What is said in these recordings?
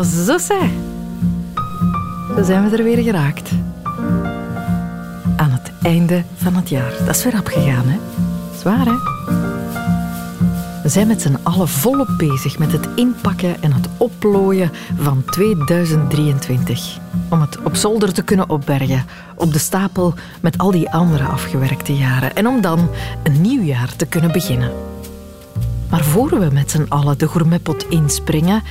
zo zijn we er weer geraakt. Aan het einde van het jaar. Dat is weer opgegaan, hè? Zwaar, hè? We zijn met z'n allen volop bezig met het inpakken en het opplooien van 2023. Om het op zolder te kunnen opbergen, op de stapel met al die andere afgewerkte jaren. En om dan een nieuw jaar te kunnen beginnen. Maar voor we met z'n allen de gourmetpot inspringen,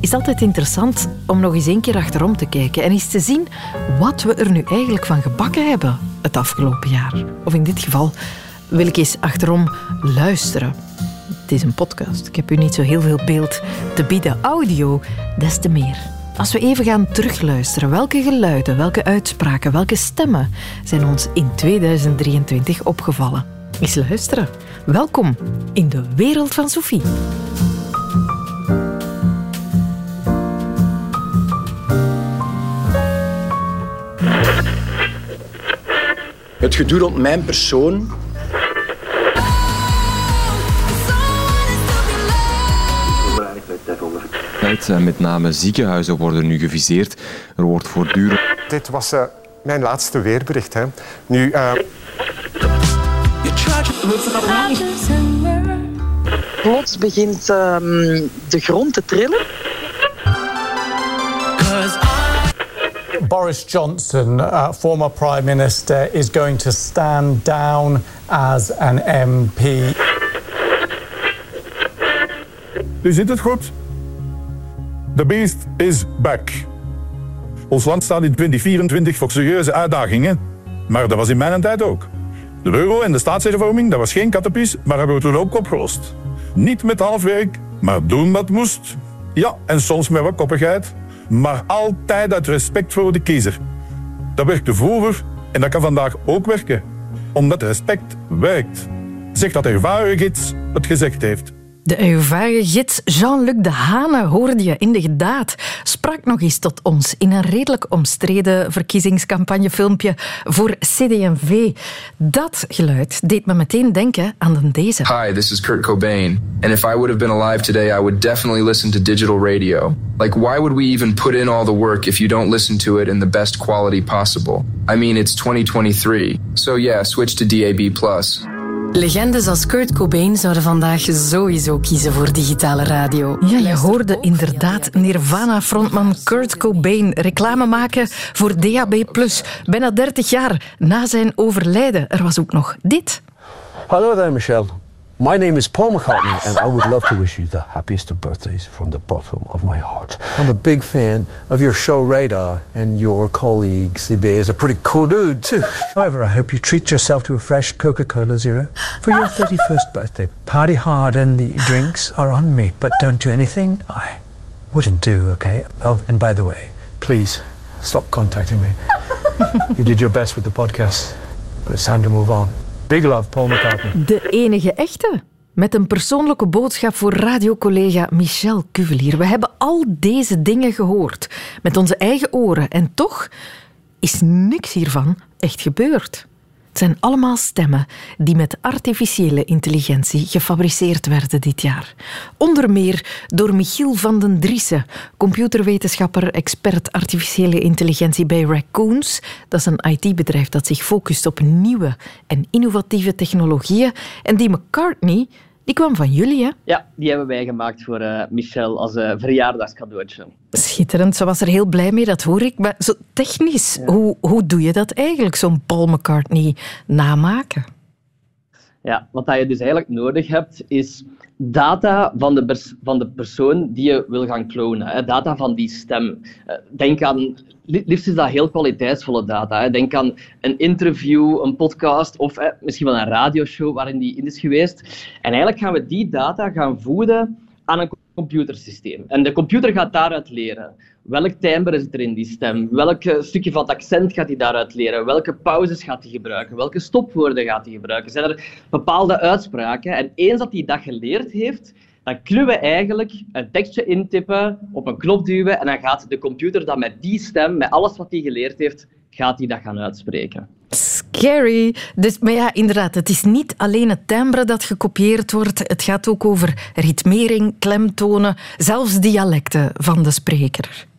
is het altijd interessant om nog eens een keer achterom te kijken en eens te zien wat we er nu eigenlijk van gebakken hebben het afgelopen jaar. Of in dit geval wil ik eens achterom luisteren. Het is een podcast. Ik heb u niet zo heel veel beeld te bieden. Audio, des te meer. Als we even gaan terugluisteren, welke geluiden, welke uitspraken, welke stemmen zijn ons in 2023 opgevallen? Eens luisteren. Welkom in de wereld van Sophie. Het gedoe rond mijn persoon. Eh, Met name ziekenhuizen worden nu geviseerd. Er wordt voortdurend. Dit was uh, mijn laatste weerbericht. Hè. Nu, uh... Plots begint um, de grond te trillen. Boris Johnson, uh, former Prime Minister, is going to stand down as an MP. Nu zit het goed. The beast is back. Ons land staat in 2024 voor serieuze uitdagingen. Maar dat was in mijn tijd ook. De euro en de staatshervorming, dat was geen kattenpies, maar hebben we toen ook opgelost. Niet met halfwerk, maar doen wat moest. Ja, en soms met wat koppigheid, maar altijd uit respect voor de kiezer. Dat werkte vroeger en dat kan vandaag ook werken. Omdat respect werkt. Zegt dat ervaren gids het gezegd heeft. De ervaren gids Jean-Luc de Hane, hoorde je in de gedaad, sprak nog eens tot ons in een redelijk omstreden verkiezingscampagnefilmpje voor CD&V. Dat geluid deed me meteen denken aan deze. Hi, this is Kurt Cobain. And if I would have been alive today, I would definitely listen to digital radio. Like, why would we even put in all the work if you don't listen to it in the best quality possible? I mean, it's 2023. So yeah, switch to DAB+. Legendes als Kurt Cobain zouden vandaag sowieso kiezen voor digitale radio. Ja, je hoorde inderdaad Nirvana-frontman Kurt Cobain reclame maken voor DAB+. Bijna 30 jaar na zijn overlijden. Er was ook nog dit. Hallo there, Michelle. My name is Paul McCartney, and I would love to wish you the happiest of birthdays from the bottom of my heart. I'm a big fan of your show Radar, and your colleague CB is a pretty cool dude too. However, I hope you treat yourself to a fresh Coca-Cola Zero for your 31st birthday. Party hard, and the drinks are on me, but don't do anything I wouldn't do, okay? Oh, and by the way, please stop contacting me. you did your best with the podcast, but it's time to move on. Big love, Paul. De enige echte. Met een persoonlijke boodschap voor radiocollega Michel Cuvelier. We hebben al deze dingen gehoord. Met onze eigen oren. En toch is niks hiervan echt gebeurd. Het zijn allemaal stemmen die met artificiële intelligentie gefabriceerd werden dit jaar. Onder meer door Michiel van den Driessen, computerwetenschapper, expert artificiële intelligentie bij Raccoons. Dat is een IT-bedrijf dat zich focust op nieuwe en innovatieve technologieën. En die McCartney, die kwam van jullie, hè? Ja, die hebben wij gemaakt voor uh, Michel als uh, verjaardagscadeautje. Schitterend, ze was er heel blij mee, dat hoor ik. Maar zo technisch, ja. hoe, hoe doe je dat eigenlijk, zo'n Paul McCartney namaken? Ja, wat je dus eigenlijk nodig hebt, is data van de, van de persoon die je wil gaan klonen. Hè. Data van die stem. Denk aan, liefst is dat heel kwaliteitsvolle data. Denk aan een interview, een podcast of misschien wel een radioshow waarin die in is geweest. En eigenlijk gaan we die data gaan voeden aan een computersysteem. En de computer gaat daaruit leren. Welk timbre is er in die stem? Welk stukje van het accent gaat hij daaruit leren? Welke pauzes gaat hij gebruiken? Welke stopwoorden gaat hij gebruiken? Zijn er bepaalde uitspraken? En eens dat hij dat geleerd heeft, dan kunnen we eigenlijk een tekstje intippen, op een knop duwen en dan gaat de computer dat met die stem, met alles wat hij geleerd heeft, gaat hij dat gaan uitspreken. Scary. Dus, maar ja, inderdaad, het is niet alleen het timbre dat gekopieerd wordt. Het gaat ook over ritmering, klemtonen, zelfs dialecten van de spreker.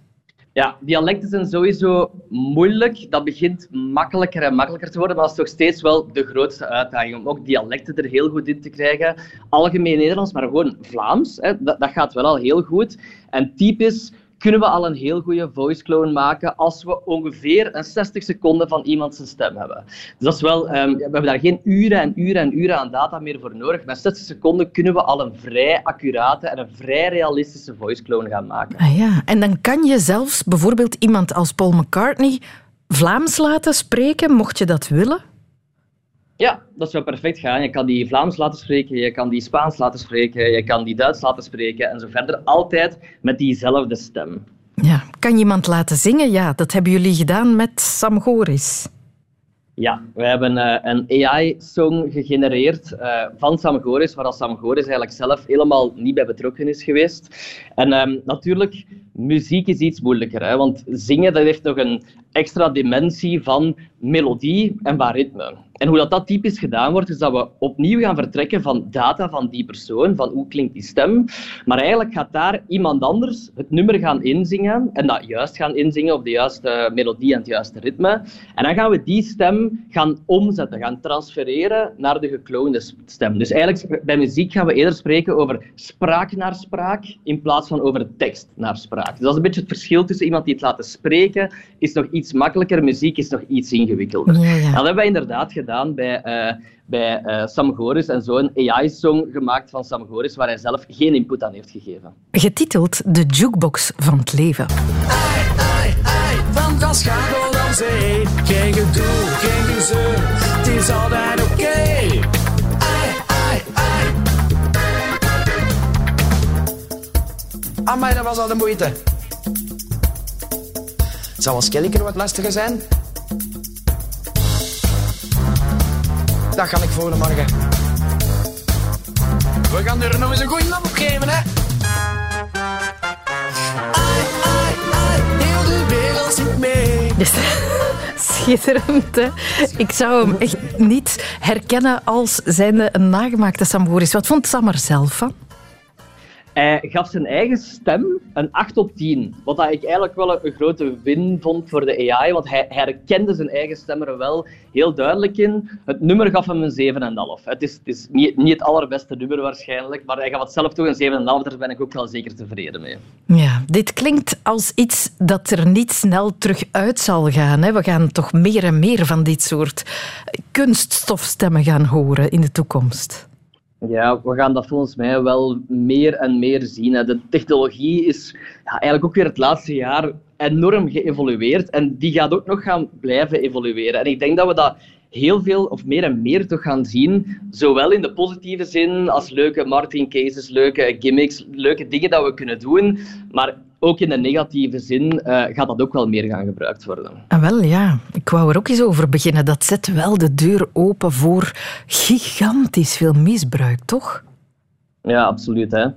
Ja, dialecten zijn sowieso moeilijk. Dat begint makkelijker en makkelijker te worden, maar dat is toch steeds wel de grootste uitdaging om ook dialecten er heel goed in te krijgen. Algemeen Nederlands, maar gewoon Vlaams, hè, dat, dat gaat wel al heel goed. En typisch kunnen we al een heel goede voice clone maken als we ongeveer een 60 seconden van iemand zijn stem hebben. Dus dat is wel, um, we hebben daar geen uren en uren en uren aan data meer voor nodig. Met 60 seconden kunnen we al een vrij accurate en een vrij realistische voice clone gaan maken. Ah ja, en dan kan je zelfs bijvoorbeeld iemand als Paul McCartney Vlaams laten spreken, mocht je dat willen? Ja, dat zou perfect gaan. Je kan die Vlaams laten spreken, je kan die Spaans laten spreken, je kan die Duits laten spreken en zo verder. Altijd met diezelfde stem. Ja, kan je iemand laten zingen? Ja, dat hebben jullie gedaan met Sam Goris. Ja, we hebben uh, een AI-song gegenereerd uh, van Sam Goris, waar Sam Goris eigenlijk zelf helemaal niet bij betrokken is geweest. En um, natuurlijk, muziek is iets moeilijker, hè, want zingen dat heeft nog een extra dimensie van melodie en van ritme. En hoe dat, dat typisch gedaan wordt, is dat we opnieuw gaan vertrekken van data van die persoon, van hoe klinkt die stem. Maar eigenlijk gaat daar iemand anders het nummer gaan inzingen en dat juist gaan inzingen op de juiste melodie en het juiste ritme. En dan gaan we die stem gaan omzetten, gaan transfereren naar de gekloonde stem. Dus eigenlijk bij muziek gaan we eerder spreken over spraak naar spraak in plaats van over tekst naar spraak. Dus dat is een beetje het verschil tussen iemand die het laten spreken, is nog iets makkelijker, muziek is nog iets ingewikkelder. Ja, ja. Dat hebben wij inderdaad gedaan bij, uh, bij uh, Sam Goris en zo een AI-song gemaakt van Sam Goris, waar hij zelf geen input aan heeft gegeven. Getiteld De Jukebox van het Leven. Ai, ai, ai, van dan zee. Geen gedoe, geen gezeur, het is altijd oké. Okay. Ai, ai, ai. Amai, dat was al de moeite. Het zal als Kellyker wat lastiger zijn. Dat ga ik volgende morgen. We gaan er nog eens een goede nap op geven, hè? Ai, ai, ai, heel de wereld zit mee. Dus, schitterend, hè? Ik zou hem echt niet herkennen als zijnde een nagemaakte Sam. Wat vond Sam er zelf van? Hij gaf zijn eigen stem een 8 op 10. Wat dat ik eigenlijk wel een grote win vond voor de AI, want hij herkende zijn eigen stem er wel heel duidelijk in. Het nummer gaf hem een 7,5. Het is, het is niet, niet, het allerbeste nummer waarschijnlijk, maar hij gaf het zelf toch een 7,5. Daar ben ik ook wel zeker tevreden mee. Ja, dit klinkt als iets dat er niet snel terug uit zal gaan. Hè? We gaan toch meer en meer van dit soort kunststofstemmen gaan horen in de toekomst. Ja, we gaan dat volgens mij wel meer en meer zien. De technologie is ja, eigenlijk ook weer het laatste jaar enorm geëvolueerd en die gaat ook nog gaan blijven evolueren. En ik denk dat we dat heel veel of meer en meer toch gaan zien, zowel in de positieve zin als leuke Martin cases, leuke gimmicks, leuke dingen dat we kunnen doen, maar ook in de negatieve zin uh, gaat dat ook wel meer gaan gebruikt worden. Ah, wel ja, ik wou er ook eens over beginnen. Dat zet wel de deur open voor gigantisch veel misbruik, toch? Ja, absoluut. Hè.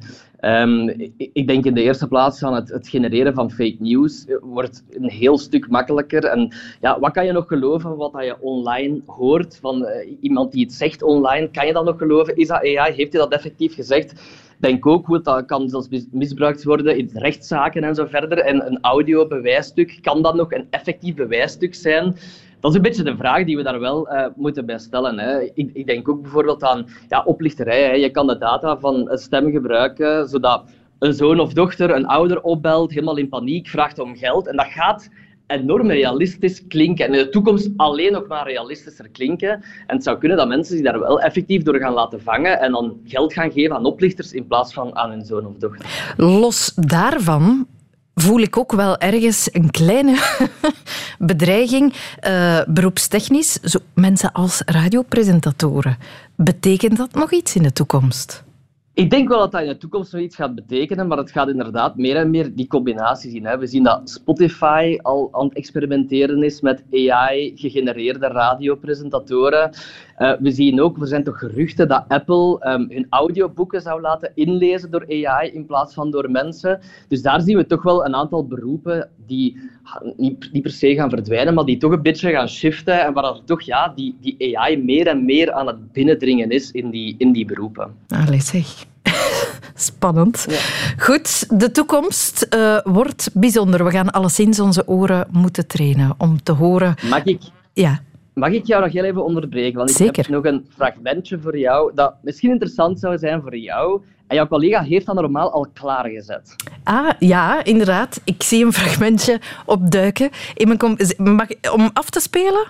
Um, ik denk in de eerste plaats aan het, het, genereren van fake news wordt een heel stuk makkelijker. En ja, wat kan je nog geloven wat je online hoort van uh, iemand die het zegt online? Kan je dat nog geloven? Is dat AI? Heeft hij dat effectief gezegd? denk ook goed, dat kan zelfs misbruikt worden in rechtszaken en zo verder. En een audio-bewijsstuk, kan dat nog een effectief bewijsstuk zijn? Dat is een beetje de vraag die we daar wel uh, moeten bij stellen. Hè. Ik, ik, denk ook bijvoorbeeld aan ja, oplichterij. Hè. Je kan de data van een stem gebruiken, zodat een zoon of dochter een ouder opbelt, helemaal in paniek, vraagt om geld. En dat gaat enorm realistisch klinken en in de toekomst alleen nog maar realistischer klinken. En het zou kunnen dat mensen zich daar wel effectief door gaan laten vangen en dan geld gaan geven aan oplichters in plaats van aan hun zoon of dochter. Los daarvan voel ik ook wel ergens een kleine bedreiging, uh, beroepstechnisch. Zo, mensen als radiopresentatoren. Betekent dat nog iets in de toekomst? Ik denk wel dat dat in de toekomst nog iets gaat betekenen, maar het gaat inderdaad meer en meer die combinatie zien. Hè. We zien dat Spotify al aan het experimenteren is met AI-gegenereerde radiopresentatoren. Uh, we zien ook, er zijn toch geruchten dat Apple um, hun audioboeken zou laten inlezen door AI in plaats van door mensen. Dus daar zien we toch wel een aantal beroepen die niet, niet per se gaan verdwijnen, maar die toch een beetje gaan shiften en waar toch ja, die, die AI meer en meer aan het binnendringen is in die, in die beroepen. Allee zeg. Spannend. Goed, de toekomst uh, wordt bijzonder. We gaan alleszins onze oren moeten trainen om te horen... Mag ik? Ja. Mag ik jou nog heel even onderbreken? Want ik Zeker. heb nog een fragmentje voor jou dat misschien interessant zou zijn voor jou. En jouw collega heeft dat normaal al klaargezet. Ah, ja, inderdaad. Ik zie een fragmentje opduiken. In mijn Mag, om af te spelen?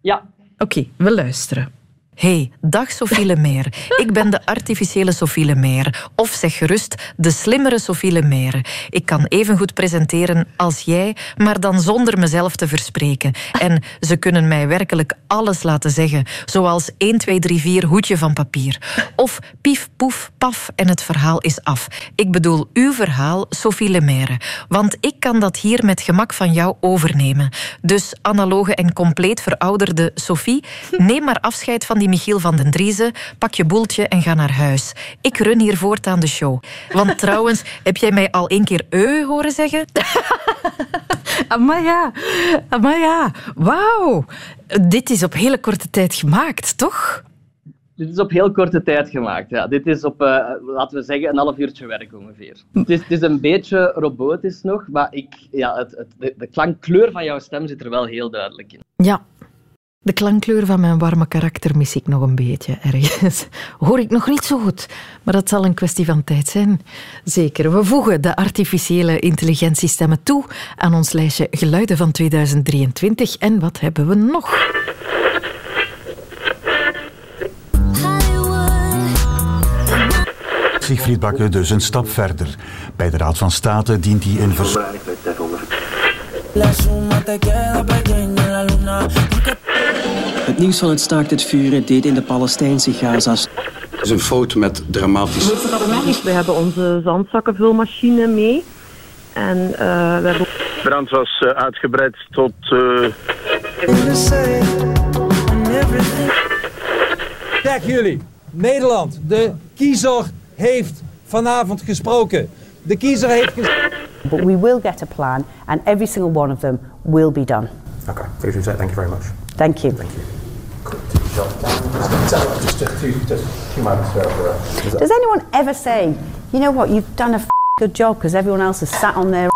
Ja. Oké, we luisteren. Hey, dag Sophie Lemeer. Ik ben de artificiële Sophie Lemeer. Of zeg gerust, de slimmere Sophie Lemeer. Ik kan even goed presenteren als jij, maar dan zonder mezelf te verspreken. En ze kunnen mij werkelijk alles laten zeggen. Zoals 1, 2, 3, 4, hoedje van papier. Of pief, poef, paf en het verhaal is af. Ik bedoel uw verhaal, Sophie Lemeer. Want ik kan dat hier met gemak van jou overnemen. Dus analoge en compleet verouderde Sophie, neem maar afscheid van die Michiel van den Driezen, pak je boeltje en ga naar huis. Ik run hier voortaan de show. Want trouwens, heb jij mij al één keer eu horen zeggen? maar ja, maar ja, wauw. Dit is op hele korte tijd gemaakt, toch? Dit is op heel korte tijd gemaakt. Ja. Dit is op, uh, laten we zeggen, een half uurtje werk ongeveer. Het is, het is een beetje robotisch nog, maar ik, ja, het, het, de, de klankkleur van jouw stem zit er wel heel duidelijk in. Ja, de klankkleur van mijn warme karakter mis ik nog een beetje ergens. Hoor ik nog niet zo goed, maar dat zal een kwestie van tijd zijn. Zeker. We voegen de artificiële intelligentiestemmen toe aan ons lijstje geluiden van 2023. En wat hebben we nog? Siegfried Bakke dus een stap verder. Bij de Raad van State dient hij in vers... Het nieuws van het staakt het vuren deed in de Palestijnse Gaza's. Het is een foto met dramatisch. We hebben onze zandzakkenvulmachine mee. En uh, we hebben... brand was uh, uitgebreid tot... Uh... Kijk jullie, Nederland, de kiezer heeft vanavond gesproken. De kiezer heeft gesproken. But we will get a plan and every single one of them will be done. Okay, thank you very much. Thank you. Thank you. Does anyone ever say, you know what, you've done a good job because everyone else has sat on their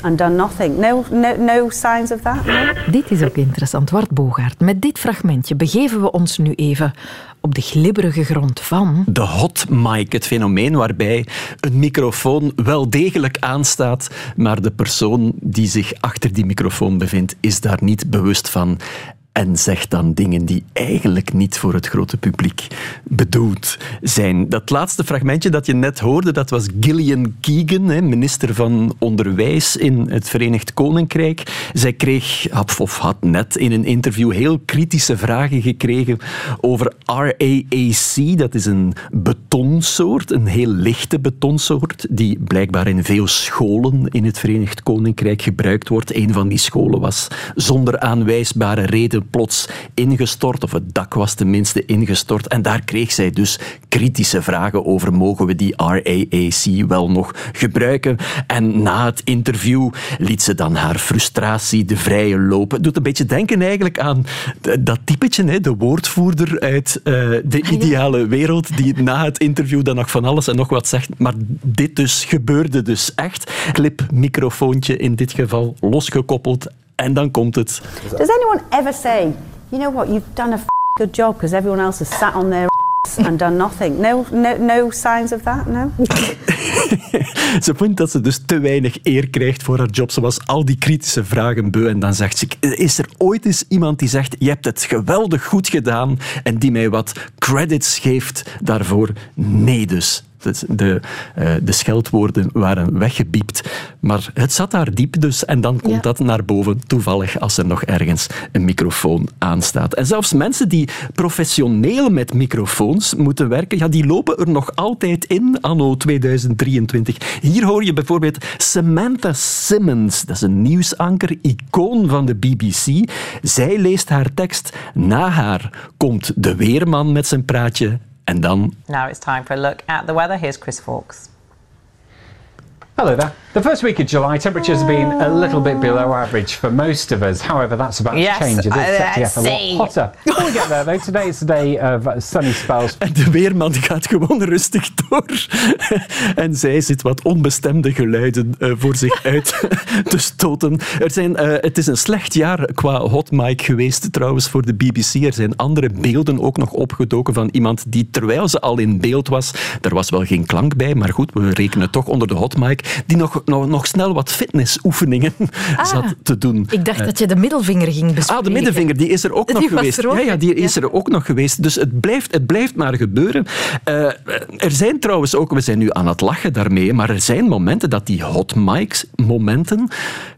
and done nothing? No, no, no signs of that? No? Dit is ook interessant. Wart Bogaert, met dit fragmentje begeven we ons nu even op de glibberige grond van... De hot mic, het fenomeen waarbij een microfoon wel degelijk aanstaat, maar de persoon die zich achter die microfoon bevindt, is daar niet bewust van en zegt dan dingen die eigenlijk niet voor het grote publiek bedoeld zijn. Dat laatste fragmentje dat je net hoorde, dat was Gillian Keegan, minister van Onderwijs in het Verenigd Koninkrijk. Zij kreeg, of had net in een interview heel kritische vragen gekregen over RAAC. Dat is een betonsoort, een heel lichte betonsoort, die blijkbaar in veel scholen in het Verenigd Koninkrijk gebruikt wordt. Een van die scholen was zonder aanwijsbare reden plots ingestort, of het dak was tenminste ingestort. En daar kreeg zij dus kritische vragen over: mogen we die RAAC wel nog gebruiken? En na het interview liet ze dan haar frustratie de vrije lopen. Het doet een beetje denken eigenlijk aan dat typetje, de woordvoerder uit uh, de ideale wereld, die na het interview dan nog van alles en nog wat zegt. Maar dit dus gebeurde dus echt. Clip, microfoontje in dit geval, losgekoppeld en dan komt het. Does anyone ever say, you know what, you've done a good job because everyone else has sat on their and done nothing? No, no, no signs of that, no? ze vindt dat ze dus te weinig eer krijgt voor haar job. Ze was al die kritische vragen beu. En dan zegt ze, is er ooit eens iemand die zegt, je hebt het geweldig goed gedaan en die mij wat credits geeft daarvoor? Nee dus. De, eh, de scheldwoorden waren weggebiept. Maar het zat daar diep dus. En dan komt dat naar boven, toevallig, als er nog ergens een microfoon aanstaat. En zelfs mensen die professioneel met microfoons moeten werken, ja, die lopen er nog altijd in, anno 2023. Hier hoor je bijvoorbeeld Samantha Simmons. Dat is een nieuwsanker, icoon van de BBC. Zij leest haar tekst. Na haar komt de weerman met zijn praatje. En dan Now it's time for a look at the weather. Here's Chris Fawkes. Hello there. The first week of July, temperatures have been a little bit below average for most of us. However, that's about Yes, to change. It is uh, set to get a lot hotter. Before we get there, though, today is the day of sunny spells. En de weerman gaat gewoon rustig door. En zij zit wat onbestemde geluiden eh, voor zich uit te stoten. Er zijn, eh, het is een slecht jaar qua hot mic geweest trouwens voor de BBC. Er zijn andere beelden ook nog opgedoken van iemand die terwijl ze al in beeld was, er was wel geen klank bij, maar goed, we rekenen toch onder de hot mic, die nog, nog, nog snel wat fitnessoefeningen zat te doen. Ik dacht Eh, dat je de middelvinger ging bespreken. Ah, de middenvinger, die is er ook Die nog geweest. er ook, ja, ja, die ja. is er ook nog geweest. Dus het blijft, het blijft maar gebeuren. Eh, er zijn trouwens ook, we zijn nu aan het lachen daarmee, maar er zijn momenten dat die hot mics momenten,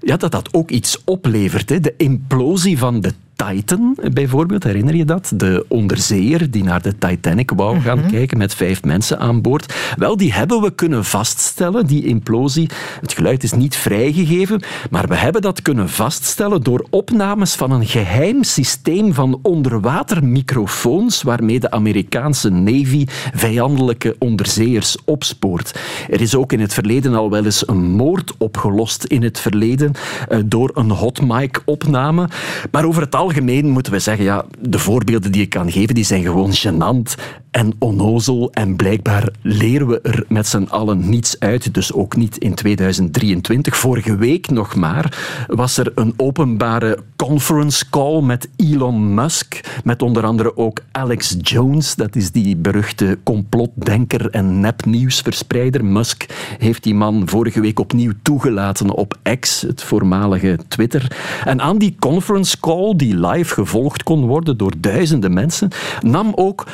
ja, dat dat ook iets oplevert. Hè. De implosie van de Titan, bijvoorbeeld, herinner je dat? De onderzeeër die naar de Titanic wou gaan Mhm. kijken met vijf mensen aan boord. Wel, die hebben we kunnen vaststellen, die implosie. Het geluid is niet vrijgegeven, maar we hebben dat kunnen vaststellen door opnames van een geheim systeem van onderwatermicrofoons waarmee de Amerikaanse Navy vijandelijke onderzeeërs opspoort. Er is ook in het verleden al wel eens een moord opgelost in het verleden eh, door een hot mic opname. Maar over het algemeen moeten we zeggen, ja, de voorbeelden die ik kan geven, die zijn gewoon gênant en onnozel. En blijkbaar leren we er met z'n allen niets uit, dus ook niet in 2023. Vorige week nog maar was er een openbare conference call met Elon Musk, met onder andere ook Alex Jones, dat is die beruchte complotdenker en nepnieuwsverspreider. Musk heeft die man vorige week opnieuw toegelaten op X, het voormalige Twitter. En aan die conference call, die live gevolgd kon worden door duizenden mensen, nam ook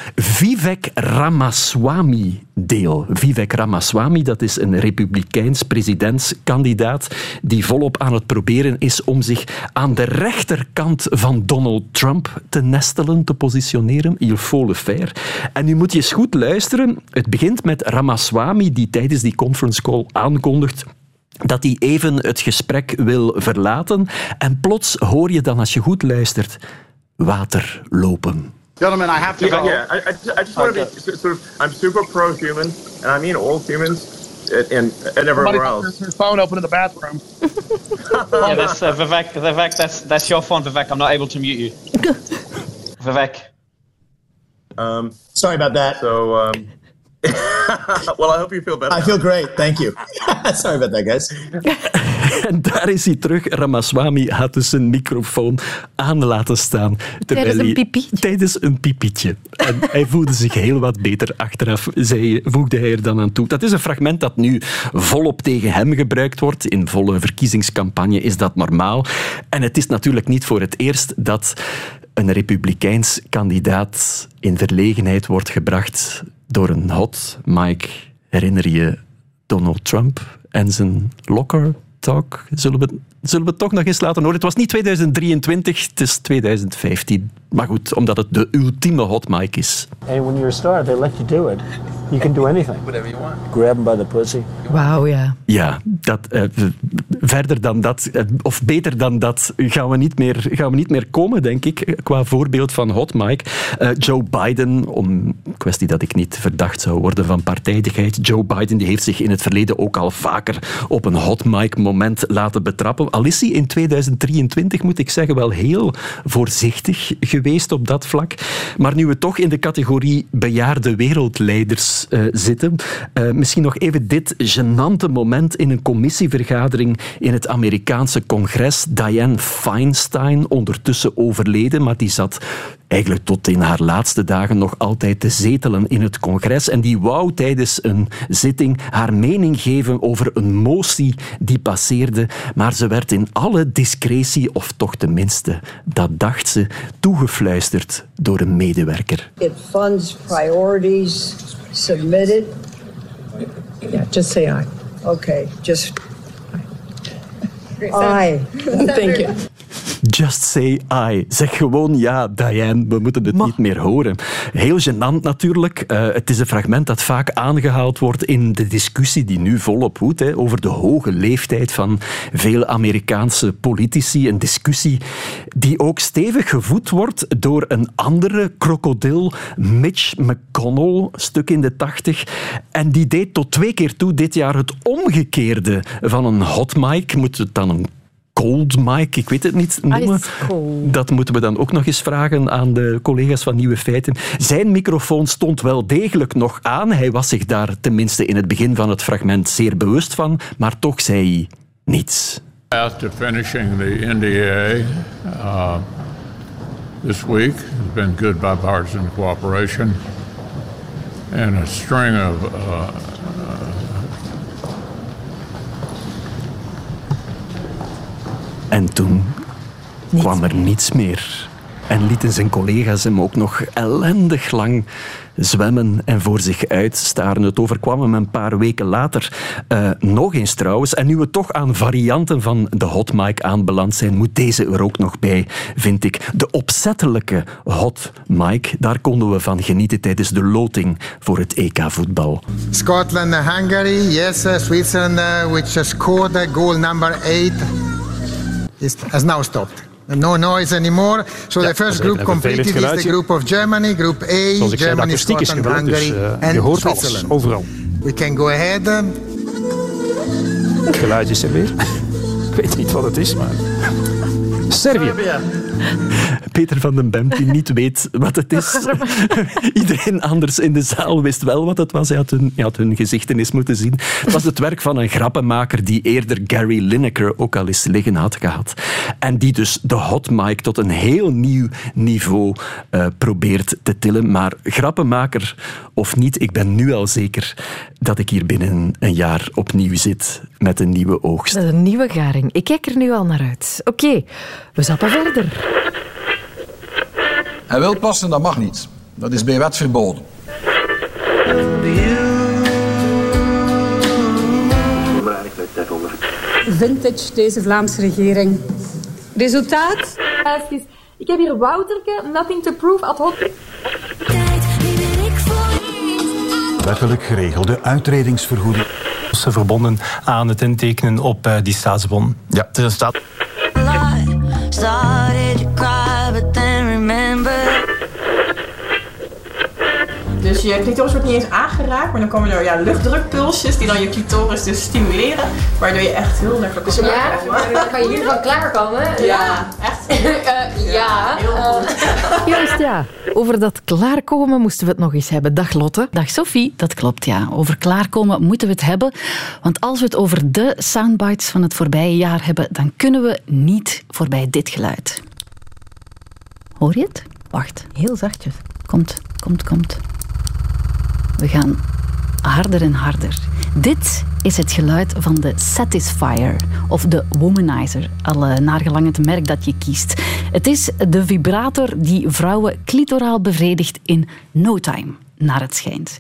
Vivek Ramaswamy deel. Vivek Ramaswamy, dat is een republikeins presidentskandidaat die volop aan het proberen is om zich aan de rechterkant van Donald Trump te nestelen, te positioneren. Il faut le faire. En nu moet je eens goed luisteren. Het begint met Ramaswamy, die tijdens die conference call aankondigt dat hij even het gesprek wil verlaten. En plots hoor je dan, als je goed luistert, water lopen. Gentlemen, I have to Yeah, go. yeah. I, I just, I just want to be sort of. I'm super pro-human, and I mean all humans, and and, and everywhere Somebody else. put his phone open in the bathroom. yeah, that's uh, Vivek. Vivek, that's that's your phone, Vivek. I'm not able to mute you. Vivek. Um, Sorry about that. So, um, well, I hope you feel better. I feel great. Thank you. Sorry about that, guys. En daar is hij terug. Ramaswamy had dus zijn microfoon aan laten staan. Tijdens een pipietje. Tijdens een pipietje. En hij voelde zich heel wat beter achteraf, zei, voegde hij er dan aan toe. Dat is een fragment dat nu volop tegen hem gebruikt wordt. In volle verkiezingscampagne is dat normaal. En het is natuurlijk niet voor het eerst dat een republikeins kandidaat in verlegenheid wordt gebracht door een hot mic. Herinner je Donald Trump en zijn locker talk? Zullen we, zullen we het toch nog eens laten horen? Het was niet 2023, het is 2015. Maar goed, omdat het de ultieme hot mic is. And when you're a star, they let you do it. You can do anything. Whatever you want. Grab them by the pussy. Wauw, ja. Ja, dat, eh, verder dan dat, eh, of beter dan dat, gaan we niet meer, gaan we niet meer komen, denk ik, qua voorbeeld van hot mic. Eh, Joe Biden, om kwestie dat ik niet verdacht zou worden van partijdigheid. Joe Biden die heeft zich in het verleden ook al vaker op een hot mic moment laten betrappen. Hij in 2023, moet ik zeggen, wel heel voorzichtig geweest op dat vlak. Maar nu we toch in de categorie bejaarde wereldleiders eh, zitten, eh, misschien nog even dit gênante moment in een commissievergadering in het Amerikaanse congres. Dianne Feinstein, ondertussen overleden, maar die zat eigenlijk tot in haar laatste dagen nog altijd te zetelen in het congres. En die wou tijdens een zitting haar mening geven over een motie die passeerde, maar ze werd in alle discretie, of toch tenminste, dat dacht ze, toegefluisterd door een medewerker. It funds priorities submitted Yeah, just say aye. Okay, just. Aye. Thank you. Just say I. Zeg gewoon ja, Diane. We moeten het niet meer horen. Heel gênant natuurlijk. Eh, het is een fragment dat vaak aangehaald wordt in de discussie die nu volop woedt hè, over de hoge leeftijd van veel Amerikaanse politici. Een discussie die ook stevig gevoed wordt door een andere krokodil, Mitch McConnell, stuk in de tachtig. En die deed tot twee keer toe dit jaar het omgekeerde van een hot mic. Moet het dan een cold mic, ik weet het niet noemen. Ice cold. Dat moeten we dan ook nog eens vragen aan de collega's van Nieuwe Feiten. Zijn microfoon stond wel degelijk nog aan. Hij was zich daar tenminste in het begin van het fragment zeer bewust van, maar toch zei hij niets. After finishing the NDA uh, this week, has been good bipartisan cooperation and a string of uh, En toen kwam er niets meer. En lieten zijn collega's hem ook nog ellendig lang zwemmen en voor zich uitstaren. Het overkwam hem een paar weken later eh, nog eens trouwens. En nu we toch aan varianten van de hot mic aanbeland zijn, moet deze er ook nog bij, vind ik. De opzettelijke hot mic, daar konden we van genieten tijdens de loting voor het EK-voetbal. Scotland, uh, Hungary, yes, uh, Switzerland, uh, which scored goal number eight, is, has now stopped. No noise anymore. So Ja, the first group completed is the group of Germany, group A, Zoals ik zei, de Germany, is Scotland, geweldig, dus Hungary eh, and je hoort alles, Switzerland. overal. We can go ahead. Het geluid is er weer. Ik weet niet wat het is, maar... Servië. Peter van den Bem, die niet weet wat het is. Iedereen anders in de zaal wist wel wat het was. Hij had hun, hij had hun gezichten eens moeten zien. Het was het werk van een grappenmaker die eerder Gary Lineker ook al eens liggen had gehad. En die dus de hot mic tot een heel nieuw niveau eh, probeert te tillen. Maar grappenmaker of niet, ik ben nu al zeker dat ik hier binnen een jaar opnieuw zit met een nieuwe oogst. Is een nieuwe garing. Ik kijk er nu al naar uit. Oké, we zappen verder. Hij wil passen, dat mag niet. Dat is bij wet verboden. Vintage, deze Vlaamse regering. Resultaat? Ik heb hier Wouterke, nothing to prove, ad hoc. Wettelijk geregelde uitredingsvergoeding. Ze verbonden aan het intekenen op eh, die staatsbon. Ja, er staat. Started Dus je clitoris wordt niet eens aangeraakt, maar dan komen er ja, luchtdrukpulsjes die dan je clitoris dus stimuleren, waardoor je echt heel lekker kan Ja, maar dan kan je hiervan klaarkomen. Ja, echt. Eh, ja. Juist ja. Over dat klaarkomen moesten we het nog eens hebben. Dag Lotte. Dag Sophie, dat klopt ja. Over klaarkomen moeten we het hebben. Want als we het over de soundbites van het voorbije jaar hebben, dan kunnen we niet voorbij dit geluid. Hoor je het? Wacht. Heel zachtjes. Komt, komt, komt. We gaan harder en harder. Dit is het geluid van de Satisfier of de Womanizer, al eh, naargelang het merk dat je kiest. Het is de vibrator die vrouwen clitoraal bevredigt in no time, naar het schijnt.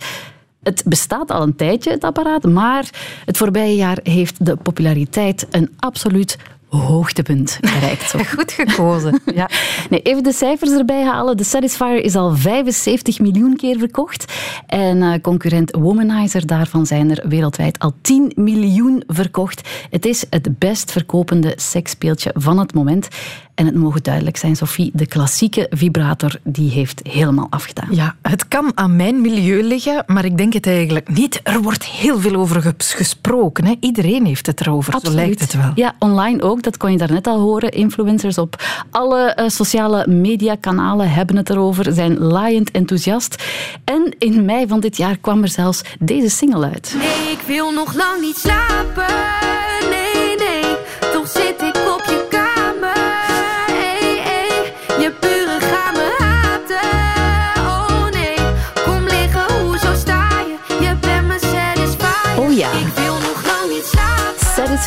Het bestaat al een tijdje, het apparaat, maar het voorbije jaar heeft de populariteit een absoluut hoogtepunt bereikt. Zo. Goed gekozen. Ja. Nee, even de cijfers erbij halen. De Satisfier is al 75 miljoen keer verkocht. En eh, concurrent Womanizer, daarvan zijn er wereldwijd al 10 miljoen verkocht. Het is het best verkopende seksspeeltje van het moment. En het mogen duidelijk zijn, Sophie, de klassieke vibrator die heeft helemaal afgedaan. Ja, het kan aan mijn milieu liggen, maar ik denk het eigenlijk niet. Er wordt heel veel over ges- gesproken. Hè. Iedereen heeft het erover, zo lijkt het wel. Ja, online ook. Dat kon je daarnet al horen. Influencers op alle eh, sociale mediakanalen hebben het erover, zijn laaiend enthousiast. En in mei van dit jaar kwam er zelfs deze single uit. Nee, ik wil nog lang niet slapen.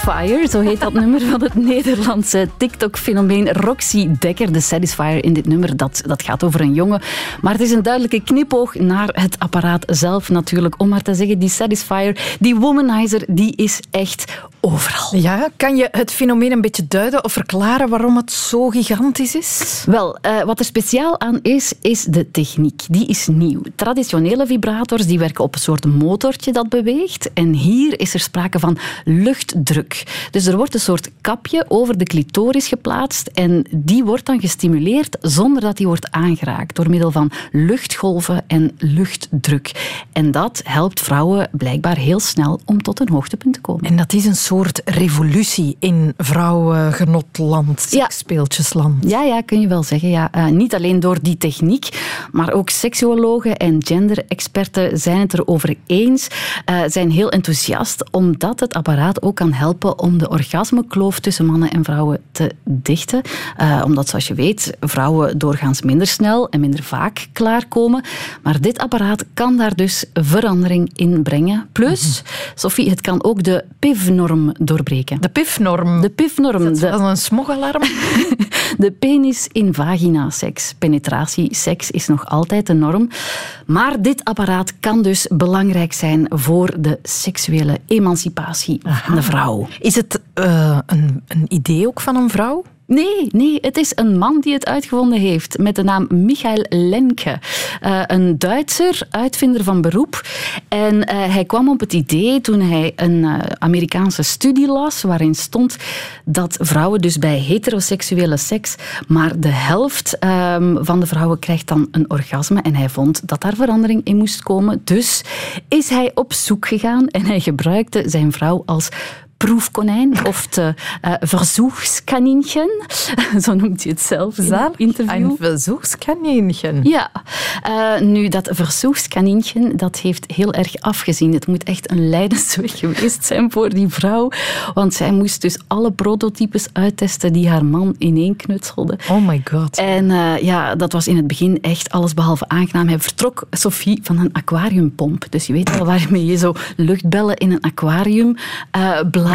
Satisfier, zo heet dat nummer van het Nederlandse TikTok-fenomeen Roxy Dekker. De Satisfier in dit nummer, dat, dat gaat over een jongen. Maar het is een duidelijke knipoog naar het apparaat zelf natuurlijk. Om maar te zeggen, die Satisfier, die womanizer, die is echt overal. Ja, kan je het fenomeen een beetje duiden of verklaren waarom het zo gigantisch is? Wel, eh, wat er speciaal aan is, is de techniek. Die is nieuw. Traditionele vibrators die werken op een soort motortje dat beweegt. En hier is er sprake van luchtdruk. Dus er wordt een soort kapje over de clitoris geplaatst en die wordt dan gestimuleerd zonder dat die wordt aangeraakt. Door middel van luchtgolven en luchtdruk. En dat helpt vrouwen blijkbaar heel snel om tot een hoogtepunt te komen. En dat is een soort revolutie in vrouwengenotland, speeltjesland. Ja, ja, kun je wel zeggen. Ja. Eh, niet alleen door die techniek, maar ook seksuologen en genderexperten zijn het erover eens, eh, zijn heel enthousiast, omdat het apparaat ook kan helpen om de orgasmekloof tussen mannen en vrouwen te dichten. Eh, omdat, zoals je weet, vrouwen doorgaans minder snel en minder vaak klaarkomen. Maar dit apparaat kan daar dus verandering in brengen. Plus, Sophie, het kan ook de PIV-norm doorbreken. De PIV-norm? De PIV-norm. Is dat een smogalarm? de penis in vagina seks. Penetratie seks is nog altijd de norm. Maar dit apparaat kan dus belangrijk zijn voor de seksuele emancipatie van de vrouw. Is het eh, een, een idee ook van een vrouw? Nee, nee, het is een man die het uitgevonden heeft met de naam Michael Lenke. Uh, een Duitser, uitvinder van beroep. En uh, hij kwam op het idee toen hij een Amerikaanse studie las waarin stond dat vrouwen dus bij heteroseksuele seks maar de helft um, van de vrouwen krijgt dan een orgasme. En hij vond dat daar verandering in moest komen. Dus is hij op zoek gegaan en hij gebruikte zijn vrouw als proefkonijn of te uh, verzoekskaninchen. Zo noemt hij het zelf in Zalig. interview. Een verzoekskaninchen. Ja, uh, nu dat verzoekskaninchen, dat heeft heel erg afgezien. Het moet echt een lijdensweg geweest zijn voor die vrouw, want zij moest dus alle prototypes uittesten die haar man ineenknutselde. Oh my god. En uh, ja, dat was in het begin echt allesbehalve aangenaam. Hij vertrok, Sophie, van een aquariumpomp. Dus je weet wel waarmee je zo luchtbellen in een aquarium blaast.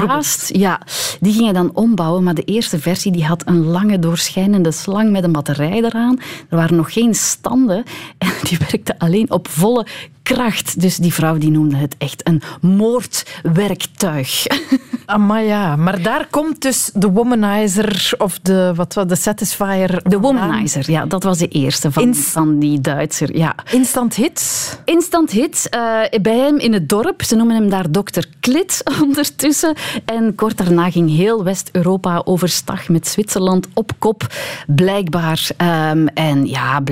Ja, die ging hij dan ombouwen, maar de eerste versie die had een lange doorschijnende slang met een batterij eraan. Er waren nog geen standen en die werkte alleen op volle kracht. Dus die vrouw die noemde het echt een moordwerktuig. Maar ja, maar daar komt dus de womanizer of de, wat was de satisfier. De womanizer, ja, dat was de eerste van, Inst van die Duitser. Ja. Instant hits? Instant hits. Uh, bij hem in het dorp, ze noemen hem daar dokter Klit ondertussen. En kort daarna ging heel West-Europa overstag met Zwitserland op kop, blijkbaar. Um, en ja,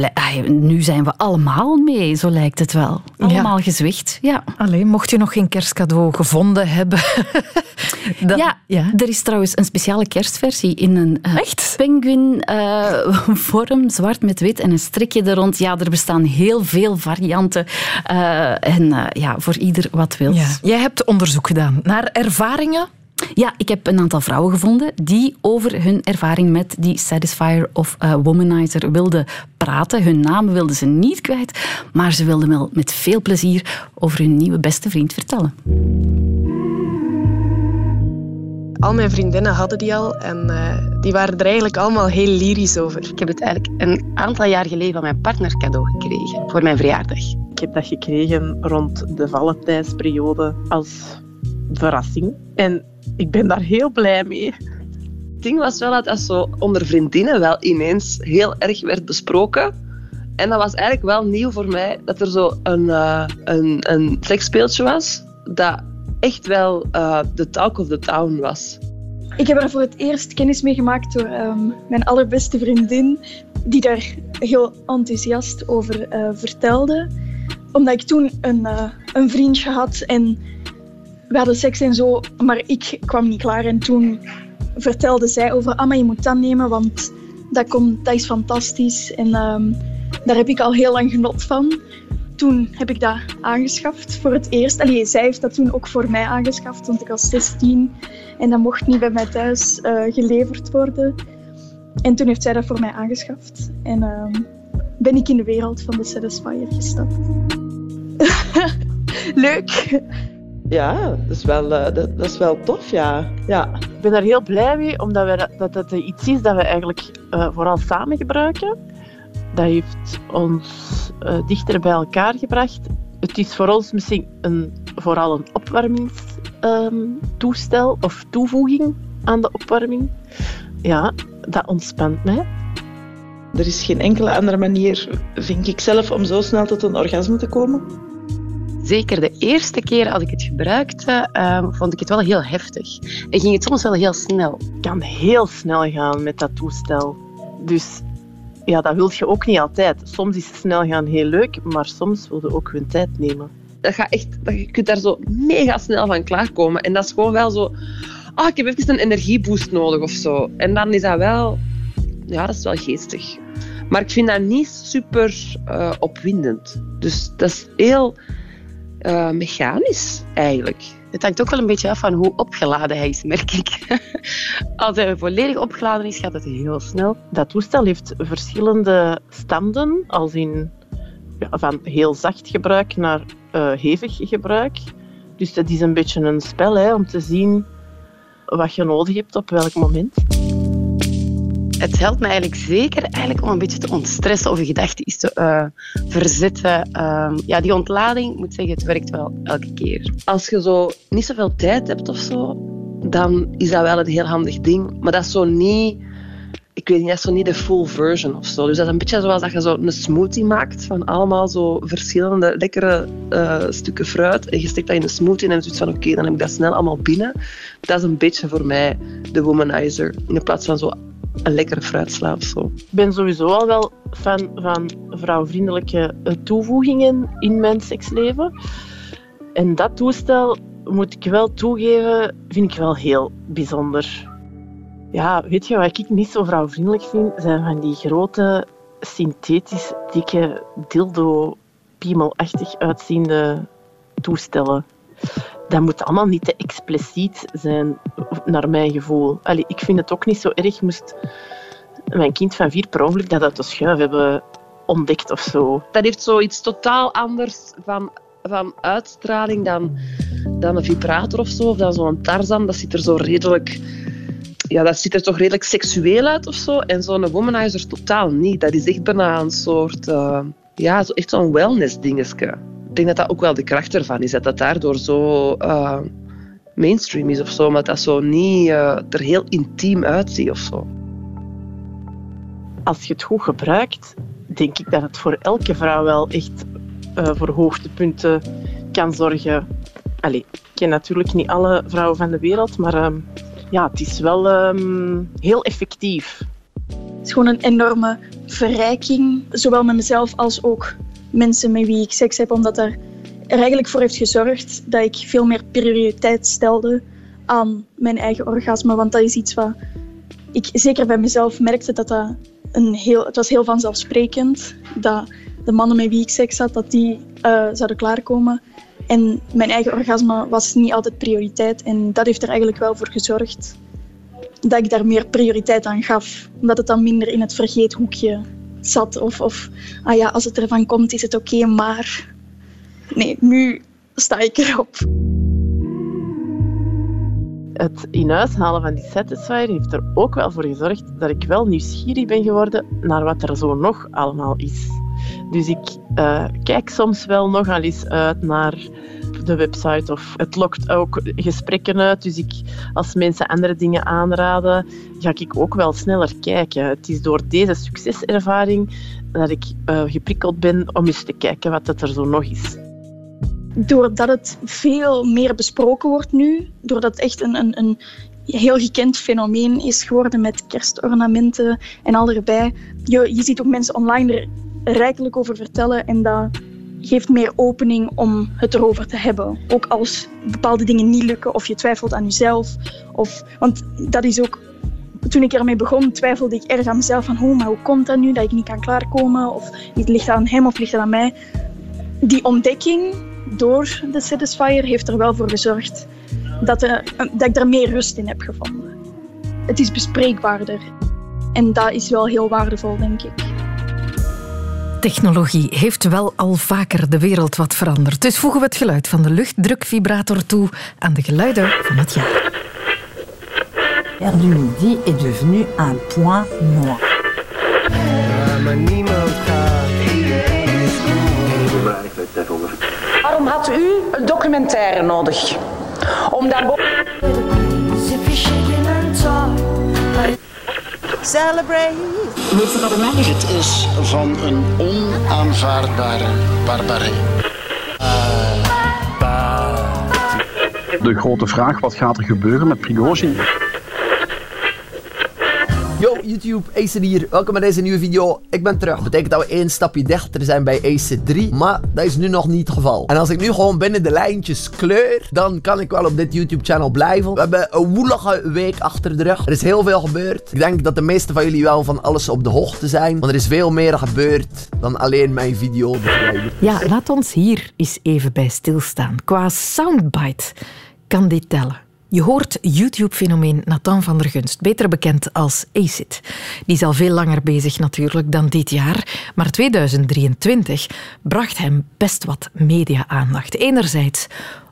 nu zijn we allemaal mee, zo lijkt het wel. Allemaal ja. gezwicht, ja. Alleen, mocht je nog geen kerstcadeau gevonden hebben... Ja, ja, er is trouwens een speciale kerstversie in een uh, penguin-vorm, uh, zwart met wit en een strikje er rond. Ja, er bestaan heel veel varianten uh, en ja, voor ieder wat wil. Ja. Jij hebt onderzoek gedaan naar ervaringen ja, ik heb een aantal vrouwen gevonden die over hun ervaring met die Satisfier of uh, Womanizer wilden praten. Hun namen wilden ze niet kwijt, maar ze wilden wel met veel plezier over hun nieuwe beste vriend vertellen. Al mijn vriendinnen hadden die al en uh, die waren er eigenlijk allemaal heel lyrisch over. Ik heb het eigenlijk een aantal jaar geleden van mijn partner cadeau gekregen voor mijn verjaardag. Ik heb dat gekregen rond de Valentijnsperiode als verrassing. En ik ben daar heel blij mee. Het ding was wel dat dat zo onder vriendinnen wel ineens heel erg werd besproken. En dat was eigenlijk wel nieuw voor mij, dat er zo een, uh, een, een seksspeeltje was dat echt wel de talk of the town was. Ik heb er voor het eerst kennis mee gemaakt door um, mijn allerbeste vriendin, die daar heel enthousiast over uh, vertelde. Omdat ik toen een, uh, een vriendje had en we hadden seks en zo, maar ik kwam niet klaar. En toen vertelde zij over, ah, maar je moet dat nemen, want dat, komt, dat is fantastisch. En um, daar heb ik al heel lang genot van. Toen heb ik dat aangeschaft voor het eerst. Allee, zij heeft dat toen ook voor mij aangeschaft, want ik was 16 en dat mocht niet bij mij thuis uh, geleverd worden. En toen heeft zij dat voor mij aangeschaft. En uh, ben ik in de wereld van de Satisfyer gestapt. Leuk! Ja, dat is wel, eh, dat, dat is wel tof, ja. ja. Ik ben daar heel blij mee, omdat wij, dat, dat het iets is dat we eigenlijk eh, vooral samen gebruiken. Dat heeft ons eh, dichter bij elkaar gebracht. Het is voor ons misschien een, vooral een opwarmingstoestel of toevoeging aan de opwarming. Ja, dat ontspant mij. Er is geen enkele andere manier, vind ik zelf, om zo snel tot een orgasme te komen. Zeker de eerste keer als ik het gebruikte, ehm, vond ik het wel heel heftig. En ging het soms wel heel snel. Het kan heel snel gaan met dat toestel. Dus ja, dat wil je ook niet altijd. Soms is snel gaan heel leuk, maar soms wil je ook hun tijd nemen. Dat gaat echt, je kunt daar zo mega snel van klaarkomen. En dat is gewoon wel zo... Ah, ik heb even een energieboost nodig of zo. En dan is dat wel... Ja, dat is wel geestig. Maar ik vind dat niet super eh, opwindend. Dus dat is heel eh, mechanisch, eigenlijk. Het hangt ook wel een beetje af van hoe opgeladen hij is, merk ik. Als hij volledig opgeladen is, gaat het heel snel. Dat toestel heeft verschillende standen, als in van heel zacht gebruik naar eh, hevig gebruik. Dus dat is een beetje een spel hè, om te zien wat je nodig hebt op welk moment. Het helpt me eigenlijk zeker eigenlijk om een beetje te ontstressen of je gedachten eens te eh, verzetten. Ehm, ja, die ontlading, moet zeggen, het werkt wel elke keer. Als je zo niet zoveel tijd hebt of zo, dan is dat wel een heel handig ding. Maar dat is zo niet... Ik weet niet, dat is zo niet de full version of zo. Dus dat is een beetje zoals dat je zo een smoothie maakt van allemaal zo verschillende lekkere eh, stukken fruit. En je steekt dat in een smoothie en dan zoiets van oké, dan heb ik dat snel allemaal binnen. Dat is een beetje voor mij de womanizer. In plaats van zo een lekkere fruitsla of zo. Ik ben sowieso al wel fan van vrouwvriendelijke eh, toevoegingen in mijn seksleven. En dat toestel, moet ik wel toegeven, vind ik wel heel bijzonder. Ja, weet je wat ik niet zo vrouwvriendelijk vind? Zijn van die grote, synthetisch dikke, dildo-piemelachtig uitziende toestellen. Dat moet allemaal niet te expliciet zijn, naar mijn gevoel. Allee, ik vind het ook niet zo erg moest mijn kind van vier per ongeluk dat uit de schuif hebben ontdekt of zo. Dat heeft zoiets totaal anders van, van uitstraling dan, dan een vibrator of zo. Of dan zo'n Tarzan. Dat ziet er zo redelijk... Ja, dat ziet er toch redelijk seksueel uit of zo. En zo'n womanizer totaal niet. Dat is echt bijna een soort... eh, ja, echt zo'n wellness dingetje. Ik denk dat dat ook wel de kracht ervan is. Dat dat daardoor zo eh, mainstream is of zo. Maar dat zo niet eh, er heel intiem uitziet of zo. Als je het goed gebruikt, denk ik dat het voor elke vrouw wel echt eh, voor hoogtepunten kan zorgen. Allee, ik ken natuurlijk niet alle vrouwen van de wereld, maar ehm, ja, het is wel ehm, heel effectief. Het is gewoon een enorme verrijking, zowel met mezelf als ook mensen met wie ik seks heb, omdat er eigenlijk voor heeft gezorgd dat ik veel meer prioriteit stelde aan mijn eigen orgasme. Want dat is iets wat ik zeker bij mezelf merkte dat dat een heel, het was heel vanzelfsprekend dat de mannen met wie ik seks had, dat die eh, zouden klaarkomen. En mijn eigen orgasme was niet altijd prioriteit. En dat heeft er eigenlijk wel voor gezorgd dat ik daar meer prioriteit aan gaf. Omdat het dan minder in het vergeethoekje zat. Of, of ah ja, als het ervan komt, is het oké, maar... Nee, nu sta ik erop. Het in huis halen van die Satisfyer heeft er ook wel voor gezorgd dat ik wel nieuwsgierig ben geworden naar wat er zo nog allemaal is. Dus ik eh, kijk soms wel nog al eens uit naar de website of het lokt ook gesprekken uit. Dus ik, als mensen andere dingen aanraden, ga ik ook wel sneller kijken. Het is door deze succeservaring dat ik eh, geprikkeld ben om eens te kijken wat het er zo nog is. Doordat het veel meer besproken wordt nu, doordat het echt een, een, een heel gekend fenomeen is geworden met kerstornamenten en al erbij. Je, je ziet ook mensen online er rijkelijk over vertellen en dat geeft meer opening om het erover te hebben. Ook als bepaalde dingen niet lukken of je twijfelt aan jezelf. Of, want dat is ook... Toen ik ermee begon, twijfelde ik erg aan mezelf van hoe, maar hoe komt dat nu dat ik niet kan klaarkomen? Of ligt aan hem of ligt het aan mij? Die ontdekking door de Satisfyer heeft er wel voor gezorgd dat, er, dat ik er meer rust in heb gevonden. Het is bespreekbaarder. En dat is wel heel waardevol, denk ik. Technologie heeft wel al vaker de wereld wat veranderd. Dus voegen we het geluid van de luchtdrukvibrator toe aan de geluiden van het jaar. L'air du midi est devenu un point noir. Waarom had u een documentaire nodig? Om daar Celebrate. Het is van een onaanvaardbare barbarij. De grote vraag, wat gaat er gebeuren met Prigozhin? Yo, YouTube, Ace hier. Welkom bij deze nieuwe video. Ik ben terug. Dat betekent dat we één stapje dichter zijn bij Ace 3, maar dat is nu nog niet het geval. En als ik nu gewoon binnen de lijntjes kleur, dan kan ik wel op dit YouTube-channel blijven. We hebben een woelige week achter de rug. Er is heel veel gebeurd. Ik denk dat de meeste van jullie wel van alles op de hoogte zijn, want er is veel meer gebeurd dan alleen mijn video. Ja, laat ons hier eens even bij stilstaan. Qua soundbite kan dit tellen. Je hoort YouTube-fenomeen Nathan van der Gunst, beter bekend als ACID. Die is al veel langer bezig natuurlijk dan dit jaar, maar 2023 bracht hem best wat media-aandacht. Enerzijds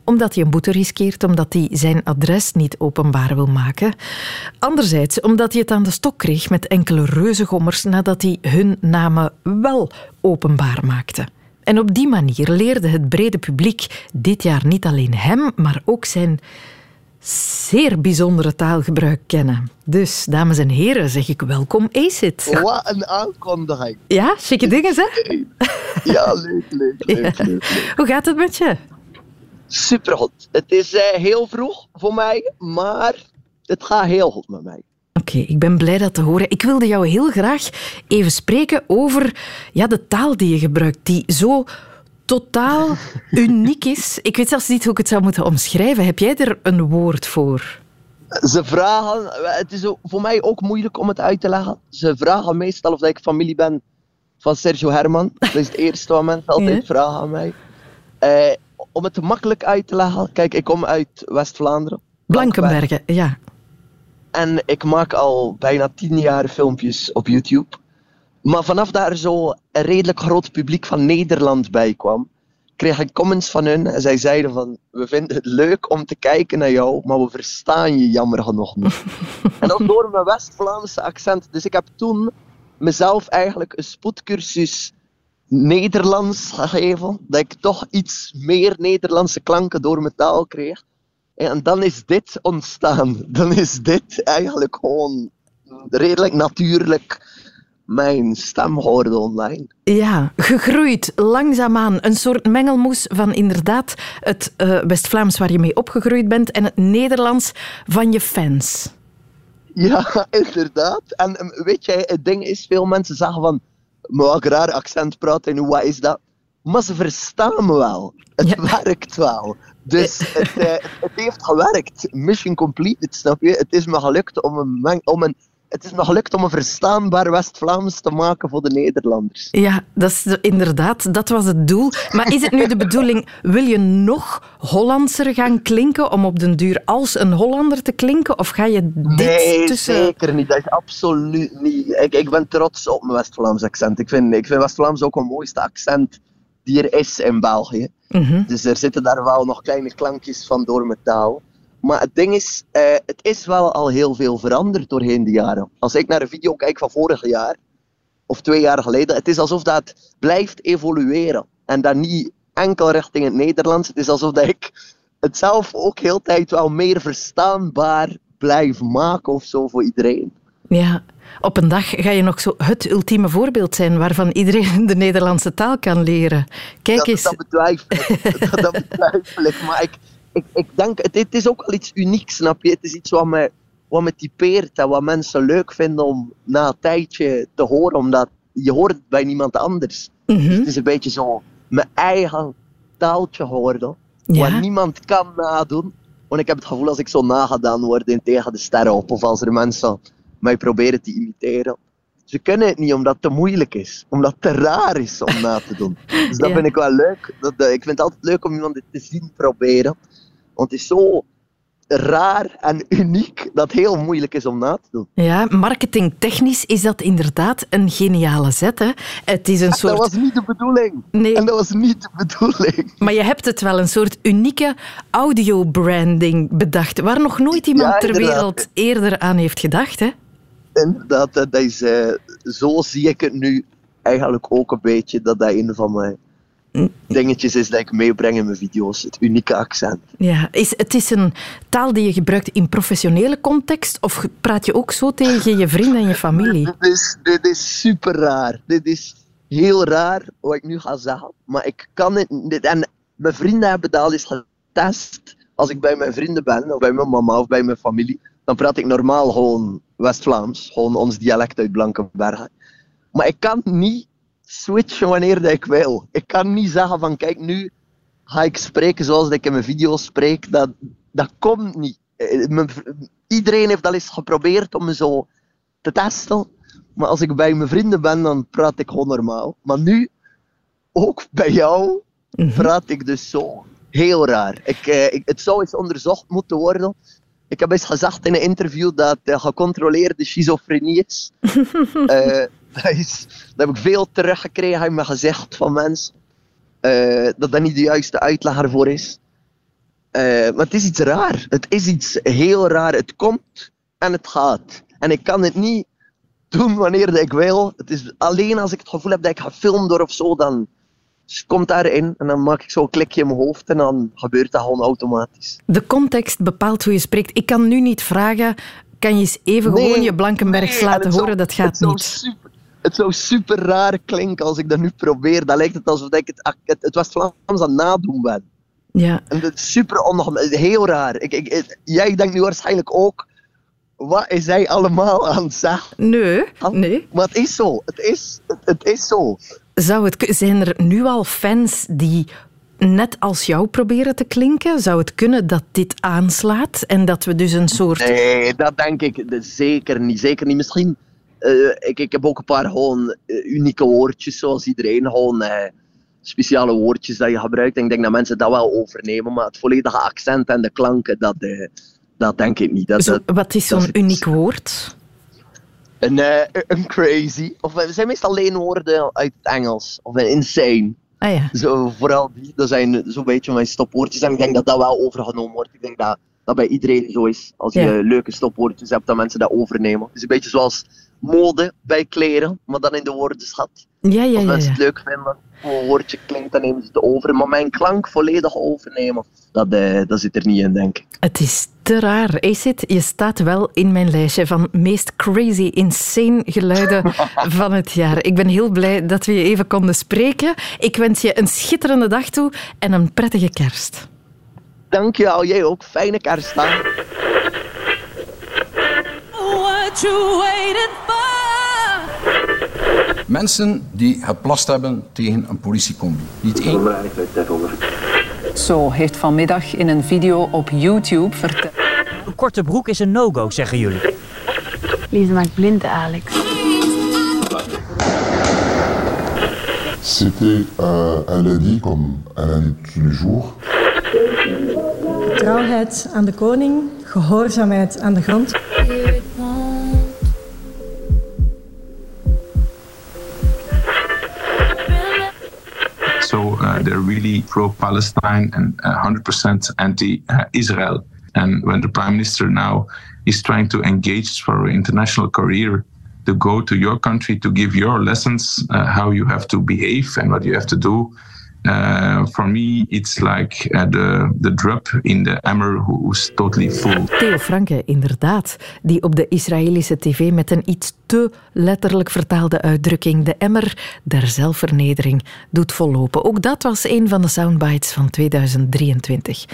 omdat hij een boete riskeert, omdat hij zijn adres niet openbaar wil maken. Anderzijds omdat hij het aan de stok kreeg met enkele reuzengommers nadat hij hun namen wel openbaar maakte. En op die manier leerde het brede publiek dit jaar niet alleen hem, maar ook zijn zeer bijzondere taalgebruik kennen. Dus, dames en heren, zeg ik welkom Acid. Wat een aankondiging. Ja, chique dingen, zeg. Ja, leuk, leuk, leuk, Ja. leuk, leuk. Hoe gaat het met je? Supergoed. Het is eh, heel vroeg voor mij, maar het gaat heel goed met mij. Oké, ik ben blij dat te horen. Ik wilde jou heel graag even spreken over ja, de taal die je gebruikt, die zo totaal uniek is. Ik weet zelfs niet hoe ik het zou moeten omschrijven. Heb jij er een woord voor? Ze vragen, het is voor mij ook moeilijk om het uit te leggen. Ze vragen meestal of ik familie ben van Sergio Herman. Dat is het eerste wat mensen altijd Ja. vragen aan mij. Eh, om het makkelijk uit te leggen, kijk, ik kom uit West-Vlaanderen. Blankenbergen, ja. En ik maak al bijna tien jaar filmpjes op YouTube. Maar vanaf daar zo een redelijk groot publiek van Nederland bij kwam, kreeg ik comments van hun en zij zeiden van, we vinden het leuk om te kijken naar jou, maar we verstaan je jammer genoeg niet. en dat door mijn West-Vlaamse accent. Dus ik heb toen mezelf eigenlijk een spoedcursus Nederlands gegeven, dat ik toch iets meer Nederlandse klanken door mijn taal kreeg. En dan is dit ontstaan. Dan is dit eigenlijk gewoon redelijk natuurlijk mijn stem hoorde online. Ja, gegroeid, langzaamaan. Een soort mengelmoes van inderdaad het eh, West-Vlaams waar je mee opgegroeid bent en het Nederlands van je fans. Ja, inderdaad. En um, weet jij, het ding is, veel mensen zeggen van, maar raar accent praten en wat is dat? Maar ze verstaan me wel. Het werkt wel. Dus het, eh, het heeft gewerkt. Mission completed, snap je? Het is me gelukt om een, meng- om een, het is me gelukt om een verstaanbaar West-Vlaams te maken voor de Nederlanders. Ja, dat is de- inderdaad, dat was het doel. Maar is het nu de bedoeling, wil je nog Hollandser gaan klinken om op den duur als een Hollander te klinken? Of ga je dit nee, tussen... zeker niet. Dat is absoluut niet. Ik, ik ben trots op mijn West-Vlaams accent. Ik vind, ik vind West-Vlaams ook een mooiste accent die er is in België. Mhm. Dus er zitten daar wel nog kleine klankjes van door mijn taal. Maar het ding is, eh, het is wel al heel veel veranderd doorheen de jaren. Als ik naar een video kijk van vorig jaar, of twee jaar geleden, het is alsof dat blijft evolueren. En dat niet enkel richting het Nederlands. Het is alsof dat ik het zelf ook heel tijd wel meer verstaanbaar blijf maken of zo voor iedereen. Ja, op een dag ga je nog zo het ultieme voorbeeld zijn waarvan iedereen de Nederlandse taal kan leren. Kijk dat, eens. dat betwijfel ik. dat, dat betwijfel ik. Maar ik, ik, ik denk, het, het is ook wel iets unieks, snap je? Het is iets wat me, wat me typeert en wat mensen leuk vinden om na een tijdje te horen, omdat je hoort het bij niemand anders. Mhm. Dus het is een beetje zo mijn eigen taaltje horen, Ja. wat niemand kan nadoen. Want ik heb het gevoel als ik zo nagedaan word in tegen de sterren op, of als er mensen mij proberen te imiteren. Ze kunnen het niet omdat het te moeilijk is, omdat het te raar is om na te doen. Dus dat Ja. vind ik wel leuk. Dat, ik vind het altijd leuk om iemand dit te zien proberen. Want het is zo. raar en uniek dat heel moeilijk is om na te doen. Ja, marketingtechnisch is dat inderdaad een geniale zet. Hè? Het is een soort... Dat was niet de bedoeling. Nee. En dat was niet de bedoeling. Maar je hebt het wel een soort unieke audio-branding bedacht, waar nog nooit iemand Ja, ter wereld eerder aan heeft gedacht. Hè? Inderdaad, dat is, eh, zo zie ik het nu eigenlijk ook een beetje. Dat dat een van mijn dingetjes is dat ik meebreng in mijn video's. Het unieke accent. Ja, is, het is een taal die je gebruikt in professionele context, of praat je ook zo tegen je vrienden en je familie? Dit is, dit is super raar. Dit is heel raar wat ik nu ga zeggen. Maar ik kan het niet. En mijn vrienden hebben dat al eens getest. Als ik bij mijn vrienden ben, of bij mijn mama of bij mijn familie, dan praat ik normaal gewoon West-Vlaams. Gewoon ons dialect uit Blankenbergen. Maar ik kan niet switchen wanneer dat ik wil. Ik kan niet zeggen van kijk, nu ga ik spreken zoals dat ik in mijn video's spreek. Dat, dat komt niet. Eh, Iedereen heeft al eens geprobeerd om me zo te testen. Maar als ik bij mijn vrienden ben, dan praat ik gewoon normaal. Maar nu, ook bij jou, praat ik dus zo. Heel raar. Ik, eh, ik, het zou eens onderzocht moeten worden. Ik heb eens gezegd in een interview dat het gecontroleerde schizofrenie is. Eh, dat, is. Dat heb ik veel teruggekregen in mijn gezicht van mensen. Eh, dat dat niet de juiste uitleg ervoor is. Eh, maar het is iets raar. Het is iets heel raar. Het komt en het gaat. En ik kan het niet doen wanneer ik wil. Het is alleen als ik het gevoel heb dat ik gefilmd word of zo, dan komt daarin en dan maak ik zo'n klikje in mijn hoofd en dan gebeurt dat gewoon automatisch. De context bepaalt hoe je spreekt. Ik kan nu niet vragen, kan je eens even Nee, gewoon je Blankenbergs nee, laten zou- horen? Dat gaat het niet. Super, het zou super raar klinken als ik dat nu probeer. Dan lijkt het alsof ik het, het, het West-Vlaams aan het nadoen ben. Ja. En dat is super ongemak. Heel raar. Ik, ik, jij denkt nu waarschijnlijk ook, wat is hij allemaal aan het zeggen? Nee, nee. Maar het is zo. Het is, het, het is zo. Zou het, zijn er nu al fans die net als jou proberen te klinken? Zou het kunnen dat dit aanslaat en dat we dus een soort... Nee, dat denk ik zeker niet. Zeker niet. Misschien, ik, ik heb ook een paar gewoon eh, unieke woordjes, zoals iedereen. Gewoon eh, speciale woordjes dat je gebruikt. En ik denk dat mensen dat wel overnemen. Maar het volledige accent en de klanken, dat, eh, dat denk ik niet. Dat, Zo, dat- wat is zo'n uniek woord? een, eh, een crazy. Of het zijn meestal leenwoorden uit het Engels. Of een insane. Ah ja. Zo, vooral die, dat zijn zo'n beetje mijn stopwoordjes. En ik denk dat dat wel overgenomen wordt. Ik denk dat dat bij iedereen zo is. Als je Ja. leuke stopwoordjes hebt, dat mensen dat overnemen. Het is een beetje zoals mode bij kleren, maar dan in de woordenschat. Ja, ja, Als ja. mensen ja. het leuk vinden, hoe een woordje klinkt, dan nemen ze het over. Maar mijn klank volledig overnemen, dat, eh, dat zit er niet in, denk ik. Het is te raar. Acid, je staat wel in mijn lijstje van meest crazy, insane geluiden van het jaar. Ik ben heel blij dat we je even konden spreken. Ik wens je een schitterende dag toe en een prettige kerst. Dankjewel, jij ook. Fijne kerst. hè. What you waiting for? Mensen die geplast hebben tegen een politiecombi. Niet één. Zo heeft vanmiddag in een video op YouTube verteld. Een korte broek is een no-go, zeggen jullie. Lise maakt blind, Alex. C'était euh, un lundi comme un lundi tous les jours. Trouwheid aan de koning, gehoorzaamheid aan de grond. They're really pro-Palestine and uh, 100% anti-Israel. And when the prime minister now is trying to engage for an international career to go to your country to give your lessons uh, how you have to behave and what you have to do. Uh, for me, it's like uh, the the drop in the hammer who's totally full. Theo Franke, inderdaad, die op de Israëlische tv met een iets te letterlijk vertaalde uitdrukking de emmer der zelfvernedering doet vollopen. Ook dat was een van de soundbites van 2023.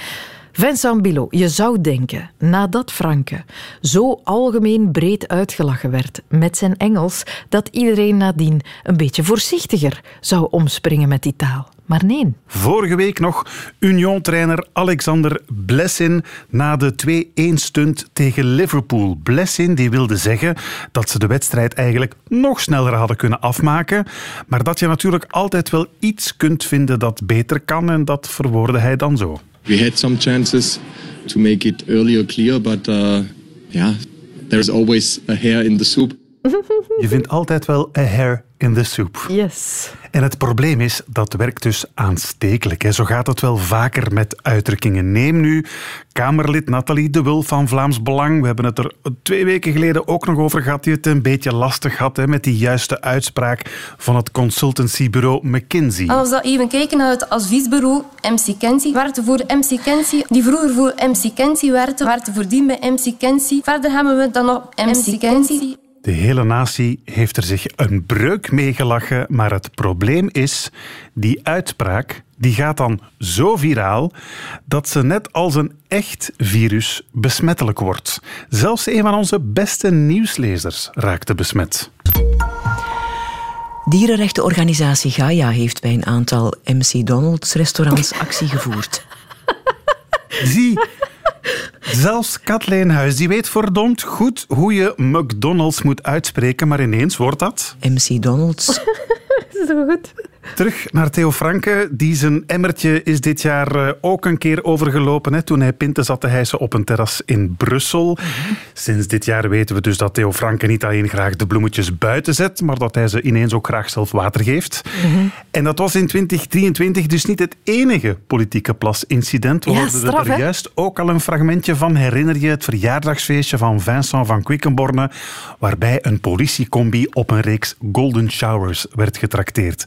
Vincent Bilot, je zou denken, nadat Franke zo algemeen breed uitgelachen werd met zijn Engels, dat iedereen nadien een beetje voorzichtiger zou omspringen met die taal. Maar nee. Vorige week nog Union-trainer Alexander Blessin na de 2-1-stunt tegen Liverpool. Blessin die wilde zeggen dat ze de wedstrijd eigenlijk nog sneller hadden kunnen afmaken, maar dat je natuurlijk altijd wel iets kunt vinden dat beter kan en dat verwoordde hij dan zo. We had some chances to make it earlier clear, but uh, yeah, there's always a hair in the soup. Je vindt altijd wel a hair in the soup. Yes. En het probleem is, dat werkt dus aanstekelijk. Hè. Zo gaat het wel vaker met uitdrukkingen. Neem nu Kamerlid Nathalie de Wulf van Vlaams Belang. We hebben het er twee weken geleden ook nog over gehad, die het een beetje lastig had hè, met die juiste uitspraak van het consultancybureau McKinsey. Als we even kijken naar het adviesbureau MC Kenzie, werkte voor MC Kenzie, die vroeger voor MC Kenzie werkte, werkte voordien bij MC Kenzie. Verder hebben we dan nog MC Kenzie. De hele natie heeft er zich een breuk mee gelachen, maar het probleem is, die uitspraak die gaat dan zo viraal dat ze net als een echt virus besmettelijk wordt. Zelfs een van onze beste nieuwslezers raakte besmet. Dierenrechtenorganisatie Gaia heeft bij een aantal MC Donald's restaurants actie gevoerd. Zie, zelfs Kathleen Huis, die weet verdomd goed hoe je McDonald's moet uitspreken, maar ineens wordt dat... MC Donald's. Zo goed. Terug naar Theo Franke, die zijn emmertje is dit jaar eh, ook een keer overgelopen. Hè. Toen hij pinten zat te hijsen op een terras in Brussel. Sinds dit jaar weten we dus dat Theo Franke niet alleen graag de bloemetjes buiten zet, maar dat hij ze ineens ook graag zelf water geeft. En dat was in 2023 dus niet het enige politieke plasincident. We Ja, hoorden straf, er hè? juist ook al een fragmentje van. Herinner je het verjaardagsfeestje van Vincent van Quickenborne, waarbij een politiecombi op een reeks golden showers werd getrakteerd.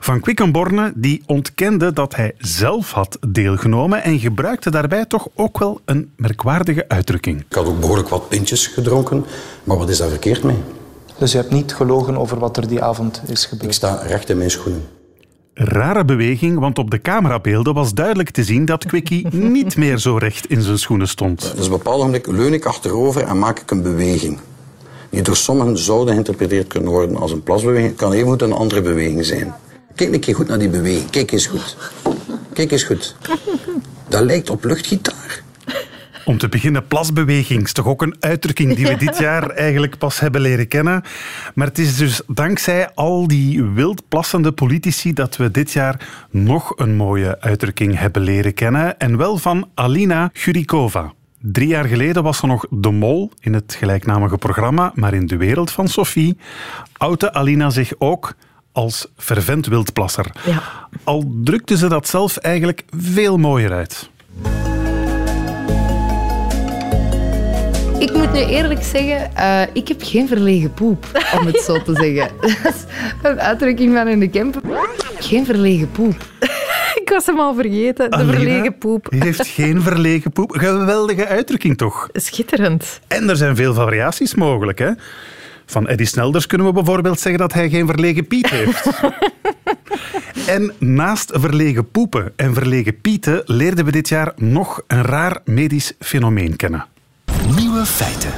Van Quickenborne die ontkende dat hij zelf had deelgenomen en gebruikte daarbij toch ook wel een merkwaardige uitdrukking. Ik had ook behoorlijk wat pintjes gedronken, maar wat is daar verkeerd mee? Dus je hebt niet gelogen over wat er die avond is gebeurd? Ik sta recht in mijn schoenen. Rare beweging, want op de camerabeelden was duidelijk te zien dat Quickie niet meer zo recht in zijn schoenen stond. Dus op een bepaald ogenblik leun ik achterover en maak ik een beweging. Die door sommigen zouden geïnterpreteerd kunnen worden als een plasbeweging. Het kan even goed een andere beweging zijn. Kijk een keer goed naar die beweging. Kijk eens goed. Kijk eens goed. Dat lijkt op luchtgitaar. Om te beginnen, plasbeweging is toch ook een uitdrukking die we dit jaar eigenlijk pas hebben leren kennen. Maar het is dus dankzij al die wild plassende politici dat we dit jaar nog een mooie uitdrukking hebben leren kennen. En wel van Alina Gurikova. Drie jaar geleden was ze nog de mol in het gelijknamige programma, maar in de wereld van Sophie oude Alina zich ook als fervent wildplasser. Ja. Al drukte ze dat zelf eigenlijk veel mooier uit. Ik moet nu eerlijk zeggen, eh, ik heb geen verlegen poep, om het zo te zeggen. Dat is een uitdrukking van in de camper. Geen verlegen poep. Was hem al vergeten, de Alina verlegen poep. heeft geen verlegen poep. Geweldige uitdrukking toch? Schitterend. En er zijn veel variaties mogelijk. Hè? Van Eddie Snelders kunnen we bijvoorbeeld zeggen dat hij geen verlegen piet heeft. en naast verlegen poepen en verlegen pieten leerden we dit jaar nog een raar medisch fenomeen kennen. Nieuwe feiten.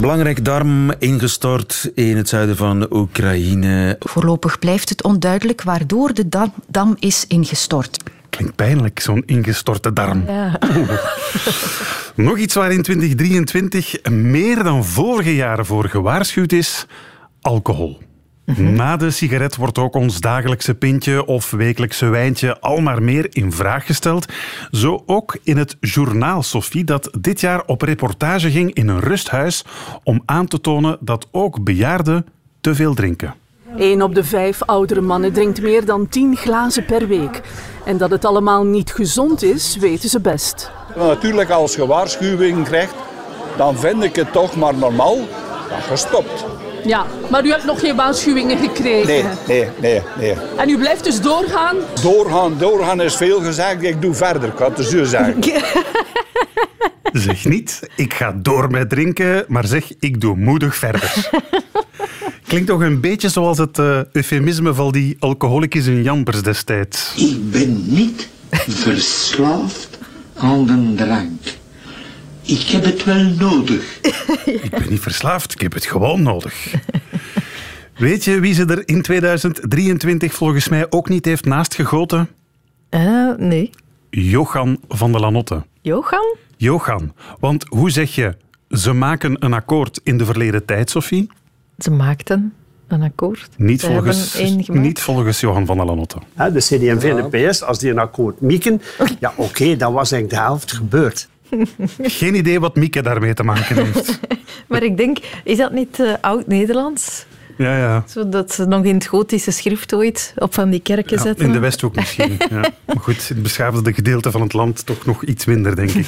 Belangrijk darm ingestort in het zuiden van Oekraïne. Voorlopig blijft het onduidelijk waardoor de dam, dam is ingestort. Klinkt pijnlijk, zo'n ingestorte darm. Ja. Nog iets waar in 2023 meer dan vorige jaren voor gewaarschuwd is: alcohol. Na de sigaret wordt ook ons dagelijkse pintje of wekelijkse wijntje al maar meer in vraag gesteld. Zo ook in het journaal Sophie, dat dit jaar op reportage ging in een rusthuis om aan te tonen dat ook bejaarden te veel drinken. Een op de vijf oudere mannen drinkt meer dan 10 glazen per week. En dat het allemaal niet gezond is, weten ze best. Natuurlijk, als je waarschuwing krijgt, dan vind ik het toch maar normaal dat je stopt. Ja, maar u hebt nog geen waarschuwingen gekregen. Nee, nee, nee, nee. En u blijft dus doorgaan? Doorgaan, doorgaan is veel gezegd. Ik doe verder, ik had het zo zeggen. Zeg niet, ik ga door met drinken, maar zeg, ik doe moedig verder. Klinkt toch een beetje zoals het eh, eufemisme van die alcoholicus in Jambers destijds. Ik ben niet verslaafd aan de drank. Ik heb het wel nodig. Ik ben niet verslaafd, ik heb het gewoon nodig. Weet je wie ze er in 2023 volgens mij ook niet heeft naastgegoten? Eh, nee. Johan van de Lanotte. Johan? Johan, want hoe zeg je, ze maken een akkoord in de verleden tijd, Sophie? Ze maakten. een akkoord. Niet volgens, niet volgens Johan van der Lanotte. Hè, de CD&V en de PS, als die een akkoord mieken, ja oké, dan was eigenlijk de helft gebeurd. Geen idee wat Mieke daarmee te maken heeft. Maar ik denk, is dat niet eh, oud-Nederlands? Ja, ja. Zodat ze nog in het gotische schrift ooit op van die kerken Ja, zetten. in de Westhoek misschien. Ja. Maar goed, in het beschaafde gedeelte van het land toch nog iets minder, denk ik.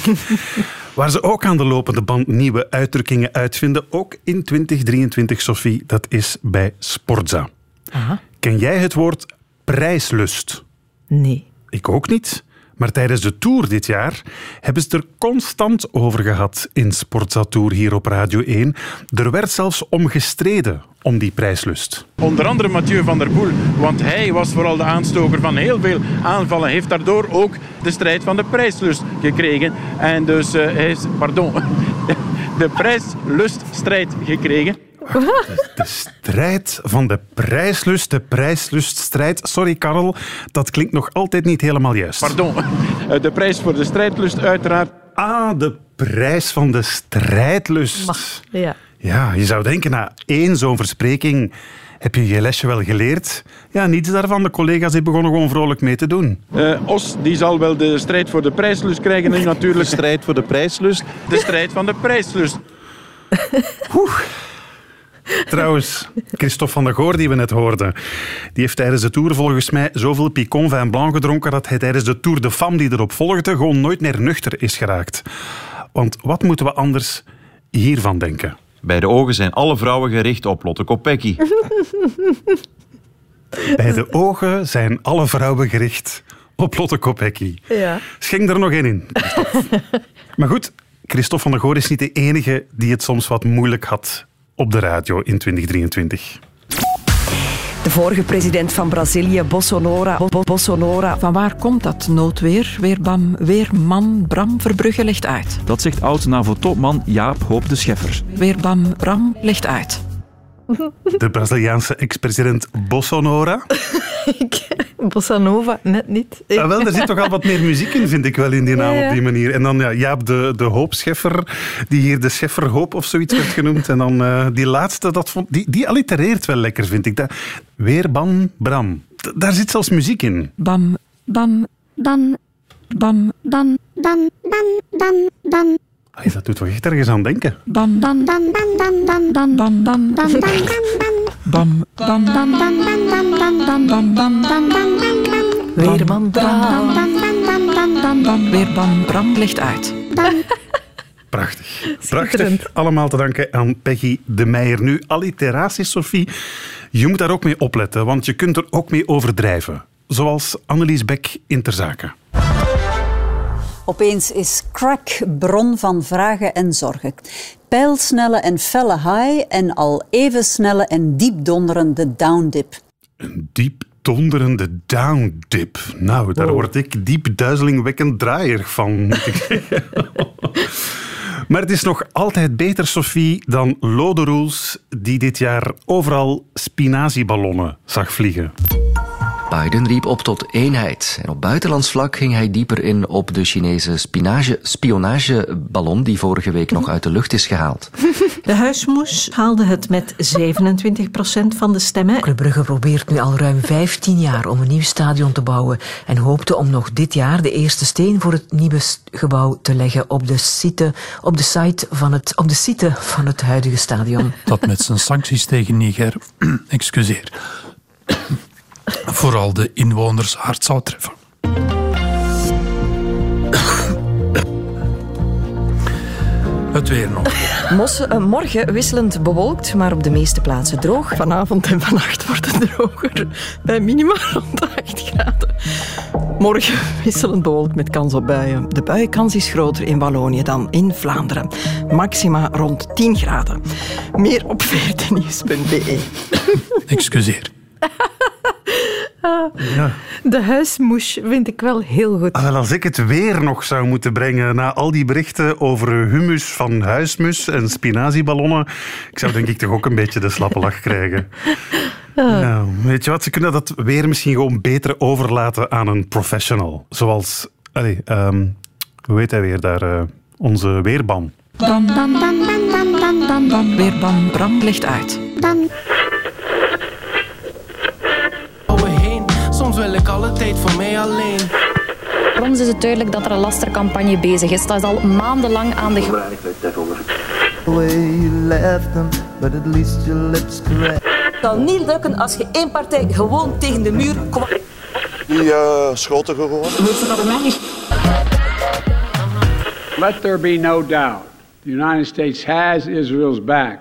Waar ze ook aan de lopende band nieuwe uitdrukkingen uitvinden, ook in 2023, Sophie, dat is bij Sportza. Aha. Ken jij het woord prijslust? Nee. Ik ook niet. Maar tijdens de tour dit jaar hebben ze het er constant over gehad in Sportza Tour hier op Radio 1. Er werd zelfs om gestreden om die prijslust. Onder andere Mathieu van der Poel, want hij was vooral de aanstoker van heel veel aanvallen. Heeft daardoor ook de strijd van de prijslust gekregen. En dus eh, hij is, pardon, de prijsluststrijd gekregen. De strijd van de prijslust, de prijsluststrijd. Sorry, Karel, dat klinkt nog altijd niet helemaal juist. Pardon, eh, de prijs voor de strijdlust uiteraard. Ah, de prijs van de strijdlust. Ja. Ja, je zou denken, na één zo'n verspreking heb je je lesje wel geleerd. Ja, niets daarvan. De collega's die begonnen gewoon vrolijk mee te doen. Eh, Os die zal wel de strijd voor de prijslust krijgen. En natuurlijk de strijd voor de prijslust. De strijd van de prijslust. Trouwens, Christophe van der Goor, die we net hoorden, die heeft tijdens de Tour volgens mij zoveel Picon Vin Blanc gedronken dat hij tijdens de Tour de Femme die erop volgde gewoon nooit meer nuchter is geraakt. Want wat moeten we anders hiervan denken? Bij de ogen zijn alle vrouwen gericht op Lotte Kopecky. Bij de ogen zijn alle vrouwen gericht op Lotte Kopecky. Ja. Schenk er nog één in. Christophe. maar goed, Christophe van der Goor is niet de enige die het soms wat moeilijk had op de radio in 2023. De vorige president van Brazilië, Bolsonaro. Bo- Bo- Bolsonaro. Van waar komt dat noodweer? Weerbam, weerman Bram Verbrugge legt uit. Dat zegt oud-NAVO-topman Jaap Hoop de Scheffer. Weerbam Bram legt uit. De Braziliaanse ex-president Bolsonaro. Bossa Nova, net niet. Ah, wel, er zit toch al wat meer muziek in, vind ik wel, in die naam Ja, ja. op die manier. En dan ja, Jaap de, de Hoopscheffer, die hier de Schefferhoop of zoiets werd genoemd. En dan eh, die laatste, dat vond, die, die allitereert wel lekker, vind ik. Dat, weer Ban Bram. D- daar zit zelfs muziek in. Bam, bam, dan, bam, dan, dan, dan, dan, dan. Allee, dat doet toch echt ergens aan denken. Bam, dan, dan, dan, dan, dan, dan, dan, dan, dan, dan, dan. Bam, bam, dan, dan, dan, dan, dan, dan, dan, dan. Weerman Bram. Dan, dan, dan, dan, dan, dan. Weerbam Bram legt uit. Prachtig. Prachtig. Allemaal te danken aan Peggy de Meijer. Nu, alliteratie, Sophie. Je moet daar ook mee opletten, want je kunt er ook mee overdrijven. Zoals Annelies Beck in Ter Zaken. Opeens is crack bron van vragen en zorgen. Pijlsnelle en felle high en al even snelle en diep donderende downdip. Diep donderende downdip. Nou, daar word ik diep duizelingwekkend draaierig van, moet ik zeggen. Maar het is nog altijd beter, Sophie, dan Lode Roels, die dit jaar overal spinazieballonnen zag vliegen. Biden riep op tot eenheid. En op buitenlands vlak ging hij dieper in op de Chinese spionage, spionageballon die vorige week nog uit de lucht is gehaald. De huismoes haalde het met 27% van de stemmen. Club Brugge probeert nu al ruim 15 jaar om een nieuw stadion te bouwen en hoopte om nog dit jaar de eerste steen voor het nieuwe gebouw te leggen op de site, op de site van het, op de site van het huidige stadion. dat met zijn sancties tegen Niger, excuseer, vooral de inwoners hard zou treffen. Het weer nog. Mossen, eh, morgen wisselend bewolkt, maar op de meeste plaatsen droog. Vanavond en vannacht wordt het droger. Bij minima rond de 8 graden. Morgen wisselend bewolkt met kans op buien. De buienkans is groter in Wallonië dan in Vlaanderen. Maxima rond 10 graden. Meer op veertenieuws.be. Excuseer. Ja. De huismoes vind ik wel heel goed. Ah, wel, als ik het weer nog zou moeten brengen na al die berichten over humus van huismus en spinazieballonnen, ik zou denk ik toch ook een beetje de slappe lach krijgen. Nou, weet je wat, ze kunnen dat weer misschien gewoon beter overlaten aan een professional. Zoals, allee, ehm, hoe heet hij weer daar, eh, onze weerbam. Bam, bam, bam, bam, bam, bam, bam, bam. Weerbam Bram legt uit. Wil ik alle tijd voor mij alleen. Voor ons is het duidelijk dat er een lastercampagne bezig is. Dat is al maandenlang aan de gang. Het zal niet lukken als je één partij gewoon tegen de muur komt. Die uh, schoten gewoon. Let there be no doubt. The United States has Israel's back.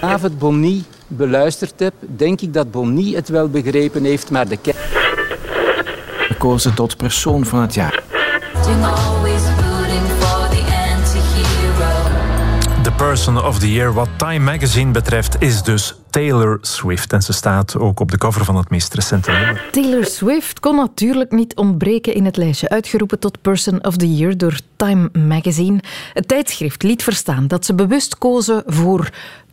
David Bonny beluisterd heb, denk ik dat Bonny het wel begrepen heeft, maar de kerk... Gekozen tot persoon van het jaar. Person of the Year wat Time Magazine betreft is dus Taylor Swift. En ze staat ook op de cover van het meest recente nummer. Taylor Swift kon natuurlijk niet ontbreken in het lijstje. Uitgeroepen tot Person of the Year door Time Magazine. Het tijdschrift liet verstaan dat ze bewust kozen voor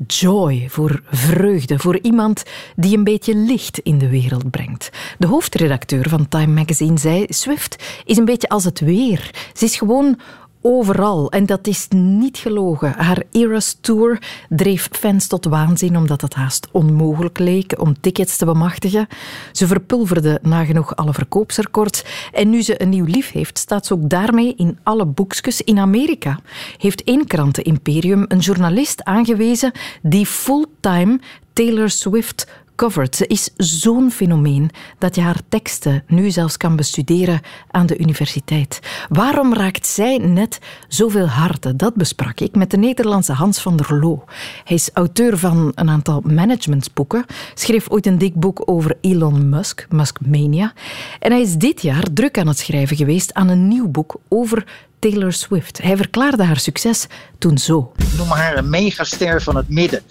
joy, voor vreugde, voor iemand die een beetje licht in de wereld brengt. De hoofdredacteur van Time Magazine zei: Swift is een beetje als het weer. Ze is gewoon overal. En dat is niet gelogen. Haar Eras Tour dreef fans tot waanzin omdat het haast onmogelijk leek om tickets te bemachtigen. Ze verpulverde nagenoeg alle verkoopsrecords. En nu ze een nieuw lief heeft, staat ze ook daarmee in alle boekjes in Amerika. Heeft één krantenimperium een journalist aangewezen die fulltime Taylor Swift Ze is zo'n fenomeen dat je haar teksten nu zelfs kan bestuderen aan de universiteit. Waarom raakt zij net zoveel harten? Dat besprak ik met de Nederlandse Hans van der Loo. Hij is auteur van een aantal managementsboeken, schreef ooit een dik boek over Elon Musk, Muskmania. En hij is dit jaar druk aan het schrijven geweest aan een nieuw boek over Taylor Swift. Hij verklaarde haar succes toen zo. Noem haar een megaster van het midden.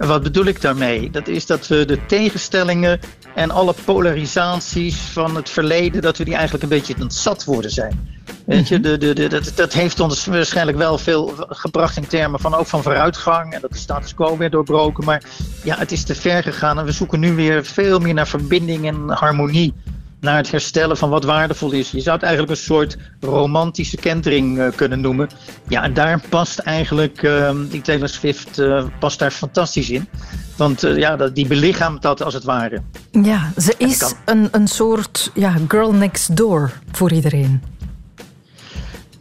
En wat bedoel ik daarmee? Dat is dat we de tegenstellingen en alle polarisaties van het verleden, dat we die eigenlijk een beetje zat worden zijn. Weet je, de, de, de, dat, dat heeft ons waarschijnlijk wel veel gebracht in termen van ook van vooruitgang en dat de status quo weer doorbroken. Maar ja, het is te ver gegaan en we zoeken nu weer veel meer naar verbinding en harmonie naar het herstellen van wat waardevol is. Je zou het eigenlijk een soort romantische kentering uh, kunnen noemen. Ja, en daar past eigenlijk uh, die Taylor Swift uh, past daar fantastisch in. Want ja, die belichaamt dat als het ware. Ja, ze is een, een soort ja, girl next door voor iedereen.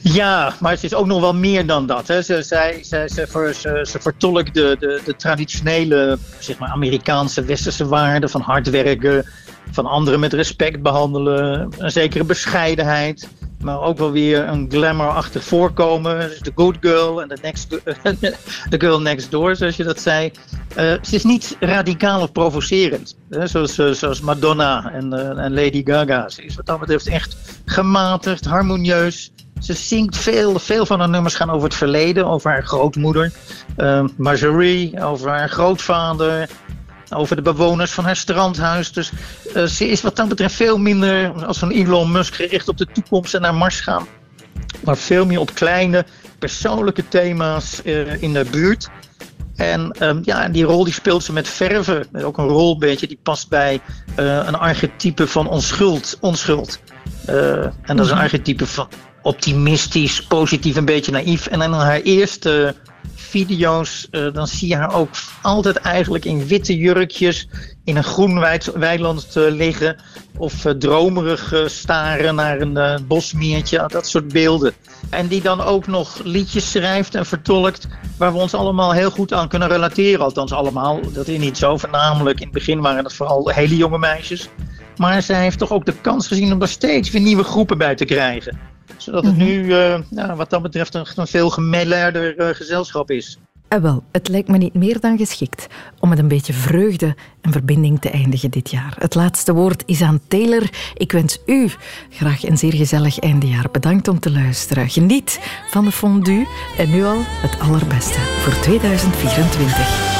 Ja, maar het is ook nog wel meer dan dat. Hè. Ze, zij, ze, ze, ver, ze, ze vertolkt de, de, de traditionele zeg maar, Amerikaanse westerse waarden van hard werken, van anderen met respect behandelen, een zekere bescheidenheid, maar ook wel weer een glamourachtig voorkomen. Dus de good girl en de next, girl next door, zoals je dat zei. Uh, ze is niet radicaal of provocerend, hè, zoals, eh, zoals Madonna en, uh, en Lady Gaga. Ze is wat dat betreft echt gematigd, harmonieus. Ze zingt veel, veel van haar nummers gaan over het verleden, over haar grootmoeder, Marjorie, over haar grootvader, over de bewoners van haar strandhuis. Dus uh, ze is wat dat betreft veel minder als een Elon Musk gericht op de toekomst en naar Mars gaan. Maar veel meer op kleine persoonlijke thema's uh, in de buurt. En um, ja, die rol die speelt ze met verven. Ook een rol beetje die past bij uh, een archetype van onschuld. onschuld. en dat is een archetype van optimistisch, positief, een beetje naïef. En in haar eerste video's, uh, dan zie je haar ook altijd eigenlijk in witte jurkjes in een groen weiland uh, liggen. Of uh, dromerig staren naar een bosmeertje, dat soort beelden. En die dan ook nog liedjes schrijft en vertolkt waar we ons allemaal heel goed aan kunnen relateren. Althans allemaal, dat is niet zo. Voornamelijk in het begin waren het vooral hele jonge meisjes. Maar zij heeft toch ook de kans gezien om er steeds weer nieuwe groepen bij te krijgen zodat het nu uh, nou, wat dat betreft een, een veel gemellerder uh, gezelschap is. En wel, het lijkt me niet meer dan geschikt om met een beetje vreugde en verbinding te eindigen dit jaar. Het laatste woord is aan Taylor. Ik wens u graag een zeer gezellig eindejaar. Bedankt om te luisteren. Geniet van de fondue en nu al het allerbeste voor 2024.